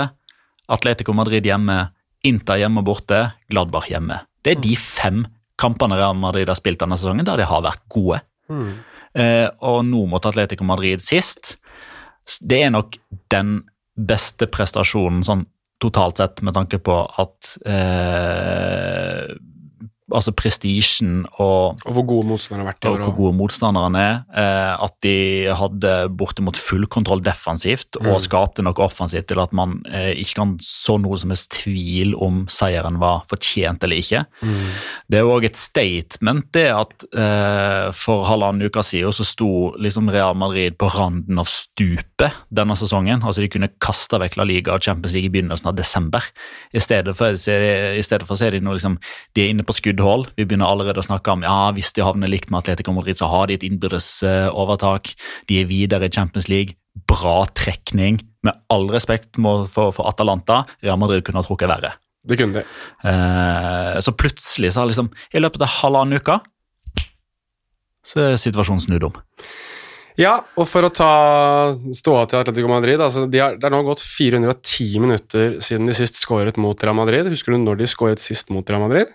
[SPEAKER 3] Atletico Madrid hjemme, Inter hjemme borte, Gladbach hjemme. Det er de fem kampene Real Madrid har spilt denne sesongen der de har vært gode.
[SPEAKER 1] Mm.
[SPEAKER 3] Eh, og nå mot Atletico Madrid sist. Det er nok den beste prestasjonen sånn totalt sett, med tanke på at eh, Altså prestisjen og
[SPEAKER 1] Og hvor gode motstandere har vært
[SPEAKER 3] og hvor gode motstanderne er. Eh, at de hadde bortimot full kontroll defensivt og
[SPEAKER 1] Mm.
[SPEAKER 3] skapte noe offensivt til at man eh, ikke kan så noe som helst tvil om seieren var fortjent eller ikke.
[SPEAKER 1] Mm.
[SPEAKER 3] Det er jo òg et statement det at eh, for halvannen uke siden så sto liksom Real Madrid på randen av stupet denne sesongen. Altså De kunne kasta vekk La Liga og Champions League i begynnelsen av desember. I stedet for, i stedet for så er de nå liksom De er inne på skuddhold. Vi begynner allerede å snakke om ja, hvis de havner likt med Atletico Madrid, så har de et innbyrdes eh, overtak. De er videre i Champions League. Bra trekning. Med all respekt for, for Atalanta, Real Madrid kunne ha trukket verre.
[SPEAKER 1] Det kunne de.
[SPEAKER 3] Eh, så plutselig så har liksom I løpet av halvannen uke så er situasjonen snudd om.
[SPEAKER 1] Ja, og for å ta ståa til Atletico Madrid altså de har, Det er nå gått 410 minutter siden de sist skåret mot Real Madrid. Husker du når de skåret sist mot Real Madrid?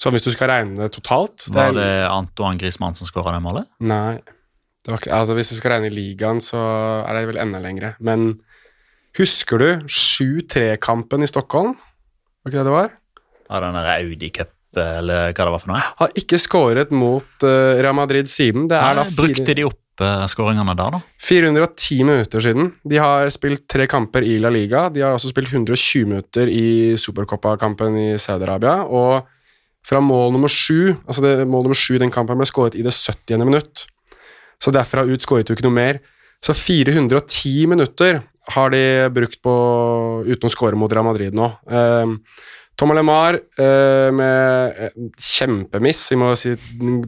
[SPEAKER 1] Så hvis du skal regne det totalt det
[SPEAKER 3] Var det Antoine Griezmann som skåra det målet?
[SPEAKER 1] Nei. Det ikke, altså Hvis du skal regne i ligaen, så er det vel enda lengre. Men husker du 7-3-kampen i Stockholm? Var ikke det det var?
[SPEAKER 3] Ja, den der Audi Cup, eller hva det var for noe?
[SPEAKER 1] Har ikke skåret mot uh, Real Madrid siden. Det
[SPEAKER 3] Nei, Brukte de opp uh, skåringene der, da?
[SPEAKER 1] 410 minutter siden. De har spilt tre kamper i La Liga. De har også spilt 120 minutter i Supercoppa-kampen i Saudi-Arabia. Og fra mål nummer sju altså det, mål nummer sju i den kampen ble skåret i det 70. minutt. Så derfra ut skåret du ikke noe mer. Så 410 minutter har de brukt på uten å skåre mot Real Madrid nå. Eh, Tom Lemar eh, med kjempemiss. Vi må si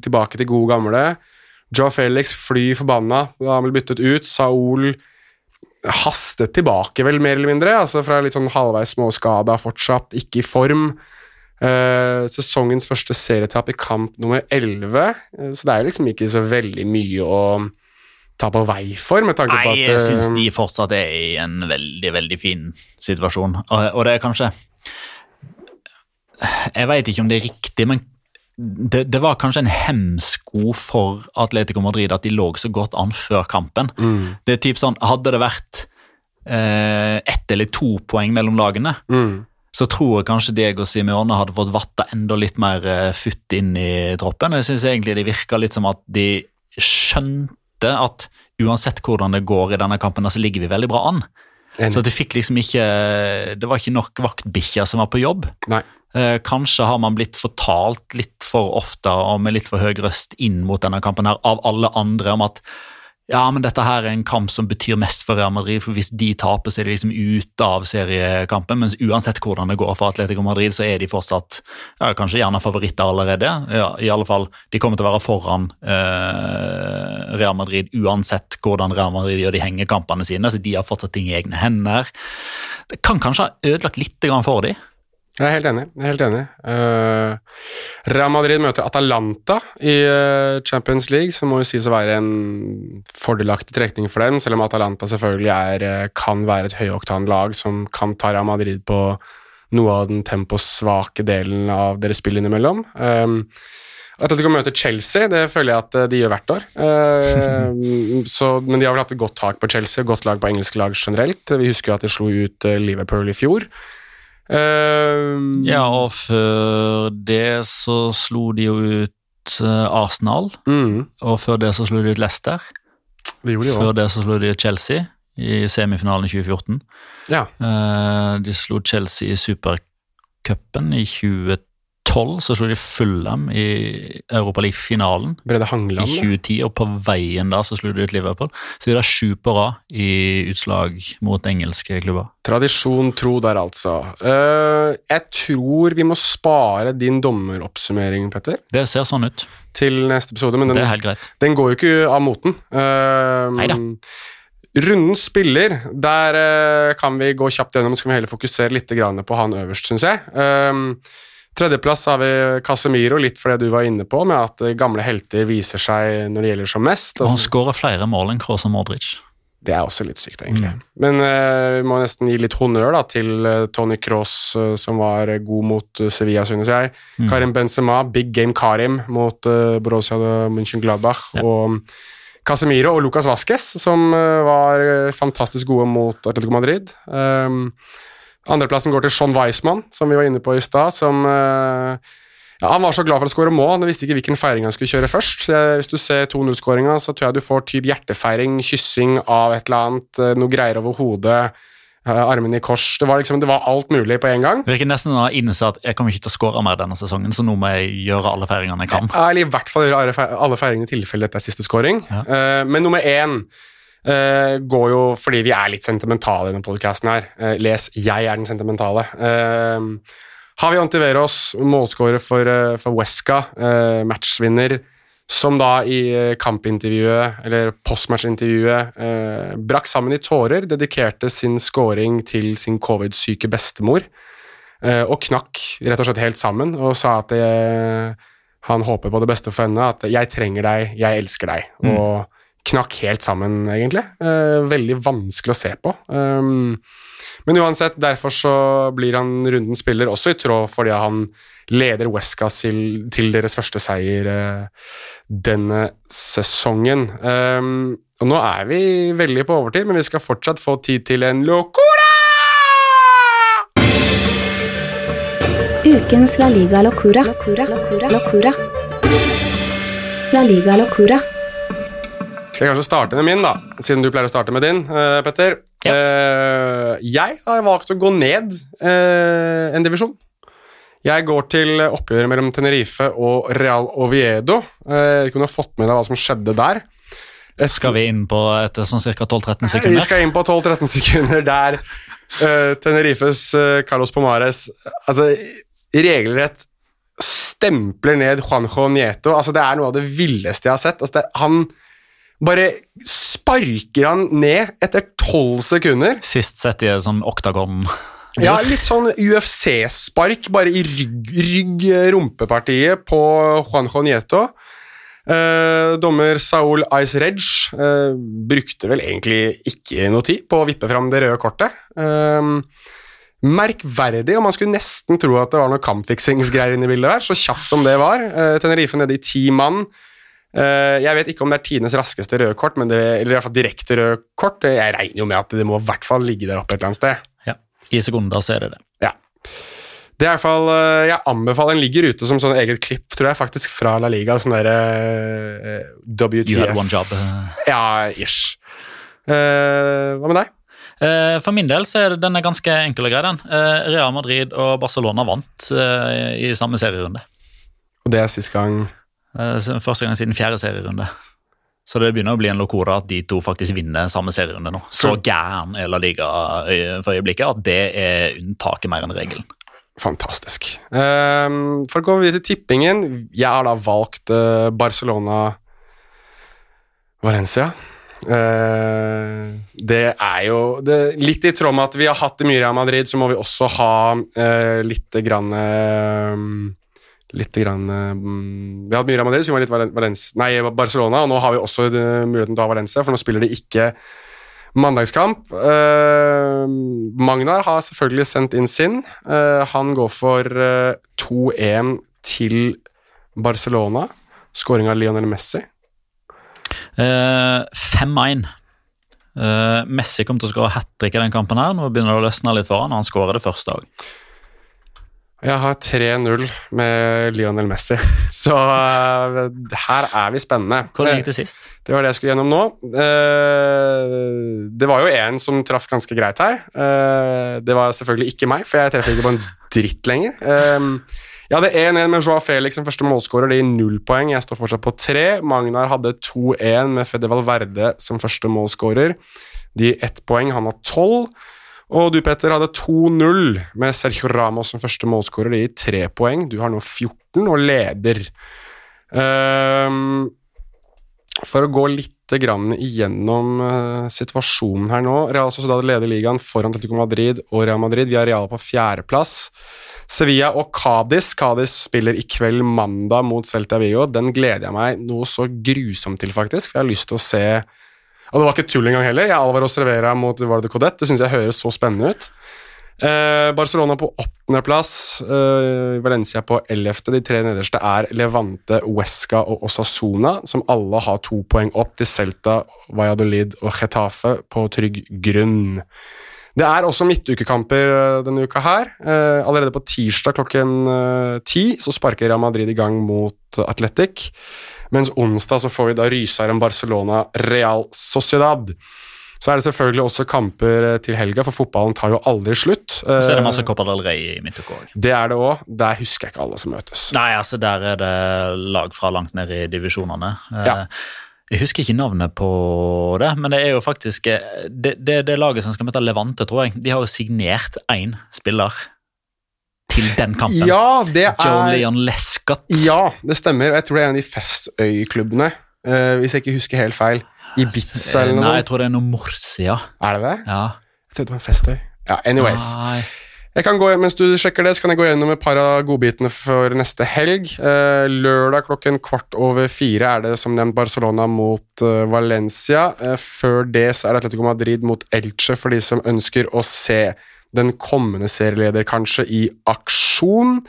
[SPEAKER 1] tilbake til gode gamle. Joe Felix fly forbanna. Da han ble byttet ut. Saul hastet tilbake, vel, mer eller mindre. altså Fra litt sånn halvveis småskada fortsatt, ikke i form. Eh, sesongens første serietap i kamp nummer 11. Eh, så det er liksom ikke så veldig mye å ta på vei for, med tanke på
[SPEAKER 3] Nei,
[SPEAKER 1] at
[SPEAKER 3] jeg
[SPEAKER 1] eh,
[SPEAKER 3] syns de fortsatt er i en veldig, veldig fin situasjon. Og, og det er kanskje Jeg veit ikke om det er riktig, men det, det, var kanskje en hemsko for Atletico Madrid at de lå så godt an før kampen.
[SPEAKER 1] mm,
[SPEAKER 3] Det er typ sånn, Hadde det vært eh, ett eller to poeng mellom lagene,
[SPEAKER 1] mm,
[SPEAKER 3] så tror jeg kanskje deg og Simione hadde fått vatta enda litt mer eh, futt inn i troppen. Jeg synes egentlig det virka litt som at de skjønte at uansett hvordan det går i denne kampen, så ligger vi veldig bra an.
[SPEAKER 1] enig.
[SPEAKER 3] Så det fikk liksom ikke Det var ikke nok vaktbikkjer som var på jobb.
[SPEAKER 1] Nei.
[SPEAKER 3] Eh, kanskje har man blitt fortalt litt for ofte og med litt for høy røst inn mot denne kampen her av alle andre om at ja, men dette her er en kamp som betyr mest for Real Madrid, for hvis de taper, så er de liksom ute av seriekampen. Mens uansett hvordan det går for Atletico Madrid, så er de fortsatt ja, kanskje gjerne favoritter allerede. Ja, I alle fall, de kommer til å være foran eh, Real Madrid uansett hvordan Real Madrid gjør de hengekampene sine. så De har fortsatt ting i egne hender. Det kan kanskje ha ødelagt litt for dem.
[SPEAKER 1] Jeg er helt enig. Jeg er helt enig. Uh, Real Madrid møter Atalanta i uh, Champions League, som må jo sies å være en fordelaktig trekning for dem, selv om Atalanta selvfølgelig er, uh, kan være et høyoktan lag som kan ta Real Madrid på noe av den temposvake delen av deres spill innimellom. Um, Atletico møter Chelsea, det føler jeg at de gjør hvert år. så, men de har vel hatt et godt tak på Chelsea, godt lag på engelske lag generelt. Vi husker jo at de slo ut Liverpool i fjor.
[SPEAKER 3] Uh, ja, og før det så slo de jo ut uh, Arsenal. Mm. Og før det så slo de ut Leicester.
[SPEAKER 1] Det de
[SPEAKER 3] før det så slo de ut Chelsea i semifinalen i 2014.
[SPEAKER 1] Ja.
[SPEAKER 3] Uh, de slo Chelsea i supercupen i 2012 2012 så slo de Fulham i Europaliga-finalen
[SPEAKER 1] i 2010,
[SPEAKER 3] og på veien da så slo de ut Liverpool. Så de har sju på rad i utslag mot engelske klubber.
[SPEAKER 1] Tradisjon tro der, altså. Uh, jeg tror vi må spare din dommeroppsummering, Petter.
[SPEAKER 3] Det ser sånn ut.
[SPEAKER 1] Til neste episode, men den,
[SPEAKER 3] det helt greit.
[SPEAKER 1] den går jo ikke av moten. Uh,
[SPEAKER 3] Neida.
[SPEAKER 1] Rundens spiller, der uh, kan vi gå kjapt gjennom, så kan vi heller fokusere litt på han øverst, syns jeg. Uh, Tredjeplass har vi Casemiro, litt for det du var inne på, med at gamle helter viser seg når det gjelder som mest.
[SPEAKER 3] Og han altså, skårer flere mål enn Kroos og Modric.
[SPEAKER 1] Det er også litt sykt, egentlig. Mm. Men uh, vi må nesten gi litt honnør da, til uh, Tony Cross, uh, som var god mot Sevilla, synes jeg. Mm. Karim Benzema, big game Karim mot Borussia München-Gladbach. Ja. Og Casemiro og Lucas Vasques, som var fantastisk gode mot Atletico Madrid. Um, Andreplassen går til Sean Weissmann, som vi var inne på i stad. som... Uh, ja, han var så glad for å skåre mål, han visste ikke hvilken feiring han skulle kjøre først. Hvis du ser 2-0-skåringa, så tror jeg du får typ hjertefeiring, kyssing av et eller annet, eh, noe greier over hodet, eh, armene i kors. Det var, liksom, det var alt mulig på en gang.
[SPEAKER 3] Det Virker nesten å innsett at jeg kommer ikke til å skåre mer denne sesongen, så nå må jeg gjøre alle feiringene jeg kan.
[SPEAKER 1] Ja, eller i hvert fall gjøre alle feiringene i tilfelle dette er siste skåring. Ja. Men nummer én Uh, går jo fordi vi er litt sentimentale i denne podkasten her. Uh, les 'Jeg er den sentimentale'. Uh, Havi Antiveros, målskårer for, uh, for Wesca, matchvinner, som da i kampintervjuet, eller postmatchintervjuet, brakk sammen i tårer, dedikerte sin scoring til sin covid-syke bestemor, og knakk rett og slett helt sammen og sa at det, han håper på det beste for henne, at 'jeg trenger deg, jeg elsker deg'. Mm. og knakk helt sammen, egentlig. Uh, veldig vanskelig å se på. Um, men uansett, derfor så blir han rundens spiller, også i tråd fordi han leder Wesca til, til deres første seier uh, denne sesongen. Um, og nå er vi veldig på overtid, men vi skal fortsatt få tid til en locora!
[SPEAKER 2] Ukens La Liga Locura. Locura. Locura. Locura. La Liga Locura.
[SPEAKER 1] Skal jeg kanskje starte med min, da, siden du pleier å starte med din, uh, Petter. Ja. Uh, jeg har valgt å gå ned uh, en divisjon. Jeg går til oppgjøret mellom Tenerife og Real Oviedo. Jeg vet ikke om du har fått med deg hva som skjedde der.
[SPEAKER 3] Et, skal vi inn på etter sånn ca. 12-13 sekunder?
[SPEAKER 1] Vi skal inn på 12-13 sekunder der Tenerifes Carlos Pomares altså, regelrett stempler ned Juanjo Nieto. Altså, det er noe av det villeste jeg har sett. Altså, det, han bare sparker han ned etter tolv sekunder.
[SPEAKER 3] Sist sett i en sånn oktagon.
[SPEAKER 1] Ja, litt sånn UFC-spark, bare i rygg, rygg rumpepartiet på Juanjo Nieto. Eh, dommer Saul Iceredge eh, brukte vel egentlig ikke noe tid på å vippe fram det røde kortet. Eh, merkverdig, og man skulle nesten tro at det var noe kampfiksingsgreier inne i bildet her, så kjapt som det var. Eh, Tenerife nede i ti mann. Eh, jeg vet ikke om det er tidenes raskeste røde kort, men det, eller i hvert fall direkte røde kort. Jeg regner jo med at det må i hvert fall ligge der oppe et eller annet sted.
[SPEAKER 3] Ja, I sekunder så er det det.
[SPEAKER 1] Ja. Det er i hvert fall, eh, Jeg anbefaler Den ligger ute som sånn eget klipp, tror jeg, faktisk, fra La Liga. Sånn derre uh, WTF.
[SPEAKER 3] You had one job.
[SPEAKER 1] Ja, ish. Uh, hva med deg?
[SPEAKER 3] For min del så er den ganske enkel og grei. den. Real Madrid og Barcelona vant i samme serierunde.
[SPEAKER 1] Og det er sist gang
[SPEAKER 3] første gang siden fjerde serierunde. Så det begynner å bli en locora at de to faktisk vinner samme serierunde nå. Så gæren er La Liga øye- for øyeblikket at det er unntaket mer enn regelen.
[SPEAKER 1] Fantastisk. Ehm, for å gå videre til tippingen. Jeg har da valgt eh, Barcelona Valencia. Uh, det er jo det, litt i tråd med at vi har hatt det mye i Real Madrid, så må vi også ha uh, litt grann eh, Litt grann mm, Vi har hatt mye Real Madrid, så vi ha litt Valen- Valencia, nei, Barcelona, og nå har vi også eh, muligheten til å ha Valencia, for nå spiller de ikke mandagskamp. Eh, Magnar har selvfølgelig sendt inn sin. Eh, han går for eh, 2-1 til Barcelona. Skåring av Lionel Messi.
[SPEAKER 3] Eh, 5-1. Eh, Messi kommer til å skåre hat trick i den kampen. her, Nå begynner det å løsne litt for han, og han skårer det første òg.
[SPEAKER 1] Jeg har 3-0 med Lionel Messi, så eh, her er vi spennende.
[SPEAKER 3] Hvor gikk det sist?
[SPEAKER 1] Det var det jeg skulle gjennom nå. Eh, det var jo en som traff ganske greit her. Eh, det var selvfølgelig ikke meg, for jeg treffer ikke på en dritt lenger. Eh, jeg hadde 1-1 med Joao Felix som første målskårer, det gir null poeng. Jeg står fortsatt på tre. Magnar hadde 2-1 med Fede Valverde som første målskårer. De gir ett poeng, han har tolv. Og du, Petter, hadde 2-0 med Sergio Ramos som første målskårer. Det gir tre poeng. Du har nå 14 og leder. Um, for å gå litt igjennom uh, situasjonen her nå Real Sociedad leder ligaen foran Atletico Madrid og Real Madrid. Vi har Real på fjerdeplass. Sevilla og Cádiz. Cádiz spiller i kveld mandag mot Celta Vigo. Den gleder jeg meg noe så grusomt til, faktisk. For jeg har lyst til å se Og det var ikke tull engang heller. Jeg Alvaro Cervera mot Varde Codet. Det syns jeg høres så spennende ut. Eh, Barcelona på åttendeplass, eh, Valencia på ellevte. De tre nederste er Levante, Huesca og Osasuna, som alle har to poeng opp til Celta, Valladolid og Getafe på trygg grunn. Det er også midtukekamper eh, denne uka her. Eh, allerede på tirsdag klokken eh, ti så sparker Real Madrid i gang mot Atletic. Mens onsdag så får vi da Rysaren Barcelona Real Sociedad. Så er det selvfølgelig også kamper eh, til helga, for fotballen tar jo aldri slutt.
[SPEAKER 3] Så er det
[SPEAKER 1] Eh,
[SPEAKER 3] masse Copa del Rey i midtuka òg.
[SPEAKER 1] det er det òg. Der husker jeg ikke alle som møtes.
[SPEAKER 3] Nei, altså der er det lag fra langt ned i divisjonene. Eh,
[SPEAKER 1] Ja.
[SPEAKER 3] Jeg husker ikke navnet på det, men det er jo faktisk eh, det, det, det laget som skal møte Levante, tror jeg. De har jo signert én spiller til den kampen.
[SPEAKER 1] Ja, det er...
[SPEAKER 3] Joe Leon Lescott.
[SPEAKER 1] Ja, det stemmer. og Jeg tror det er en av de Festøy-klubbene, eh, hvis jeg ikke husker helt feil. Ibiza eller noe
[SPEAKER 3] Nei, jeg tror det er noe Morsia.
[SPEAKER 1] Er det det?
[SPEAKER 3] Ja.
[SPEAKER 1] Jeg trodde det var Festøy. Ja, anyways.
[SPEAKER 3] Nei.
[SPEAKER 1] Jeg kan gå, mens du sjekker det, så kan jeg gå gjennom et par av godbitene for neste helg. Eh, lørdag klokken kvart over fire er det som nevnt Barcelona mot eh, Valencia. Eh, før det så er det Atletico Madrid mot Elche for de som ønsker å se den kommende serieleder kanskje i aksjon.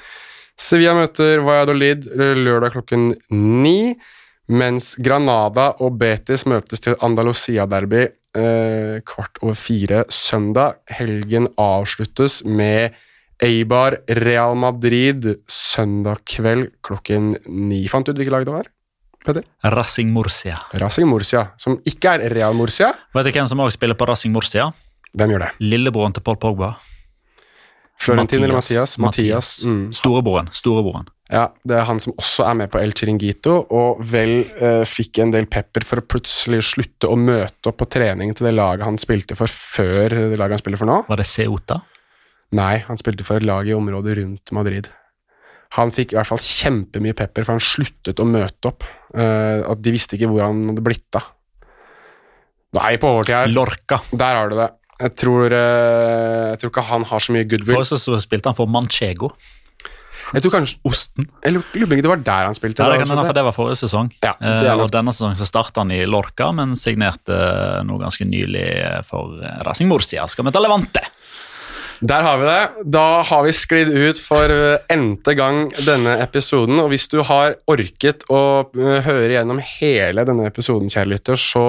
[SPEAKER 1] Sevilla møter Valladolid lørdag klokken ni. Mens Granada og Betis møtes til Andalusia-derby eh, kvart over fire søndag. Helgen avsluttes med Eibar Real Madrid søndag kveld klokken ni. Fant du ut hvilket lag det var? Petter?
[SPEAKER 3] Racing Murcia.
[SPEAKER 1] Racing Murcia, som ikke er Real Murcia.
[SPEAKER 3] Vet du hvem som også spiller på Racing Murcia?
[SPEAKER 1] Hvem gjør det?
[SPEAKER 3] Lillebroren til Paul Pogba.
[SPEAKER 1] Florentin eller Mathias? Mathias. Mm.
[SPEAKER 3] Storebroren. Storebroren.
[SPEAKER 1] Ja, det er han som også er med på El Chiringuito, og vel eh, fikk en del pepper for å plutselig slutte å møte opp på trening til det laget han spilte for før det laget han spiller for nå.
[SPEAKER 3] Var det Ceuta?
[SPEAKER 1] Nei, han spilte for et lag i området rundt Madrid. Han fikk i hvert fall kjempemye pepper, for han sluttet å møte opp. Eh, at De visste ikke hvor han hadde blitt av. Nei, på overtid her.
[SPEAKER 3] Lorca.
[SPEAKER 1] Der har du det. Jeg tror, eh, jeg tror ikke han har så mye goodwill.
[SPEAKER 3] Forrige så spilte han for Manchego.
[SPEAKER 1] Jeg tror kanskje
[SPEAKER 3] Osten.
[SPEAKER 1] Jeg lurer ikke det var der han spilte.
[SPEAKER 3] Ja, det, hende, for det var forrige sesong.
[SPEAKER 1] Ja,
[SPEAKER 3] Eh, og Denne sesongen så starta han i Lorca, men signerte noe ganske nylig for eh, Racing Murcia. Skal vi ta Levante?
[SPEAKER 1] Der har vi det. Da har vi sklidd ut for eh, n-te gang denne episoden. Og hvis du har orket å eh, høre gjennom hele denne episoden, kjære lytter, så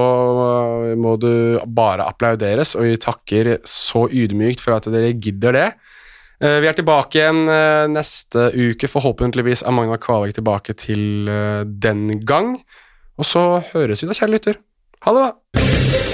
[SPEAKER 1] eh, må du bare applauderes, og vi takker så ydmykt for at dere gidder det. Vi er tilbake igjen neste uke. Forhåpentligvis er Magna Kvalvik tilbake til den gang. Og så høres vi da, kjære lytter. Ha det, da!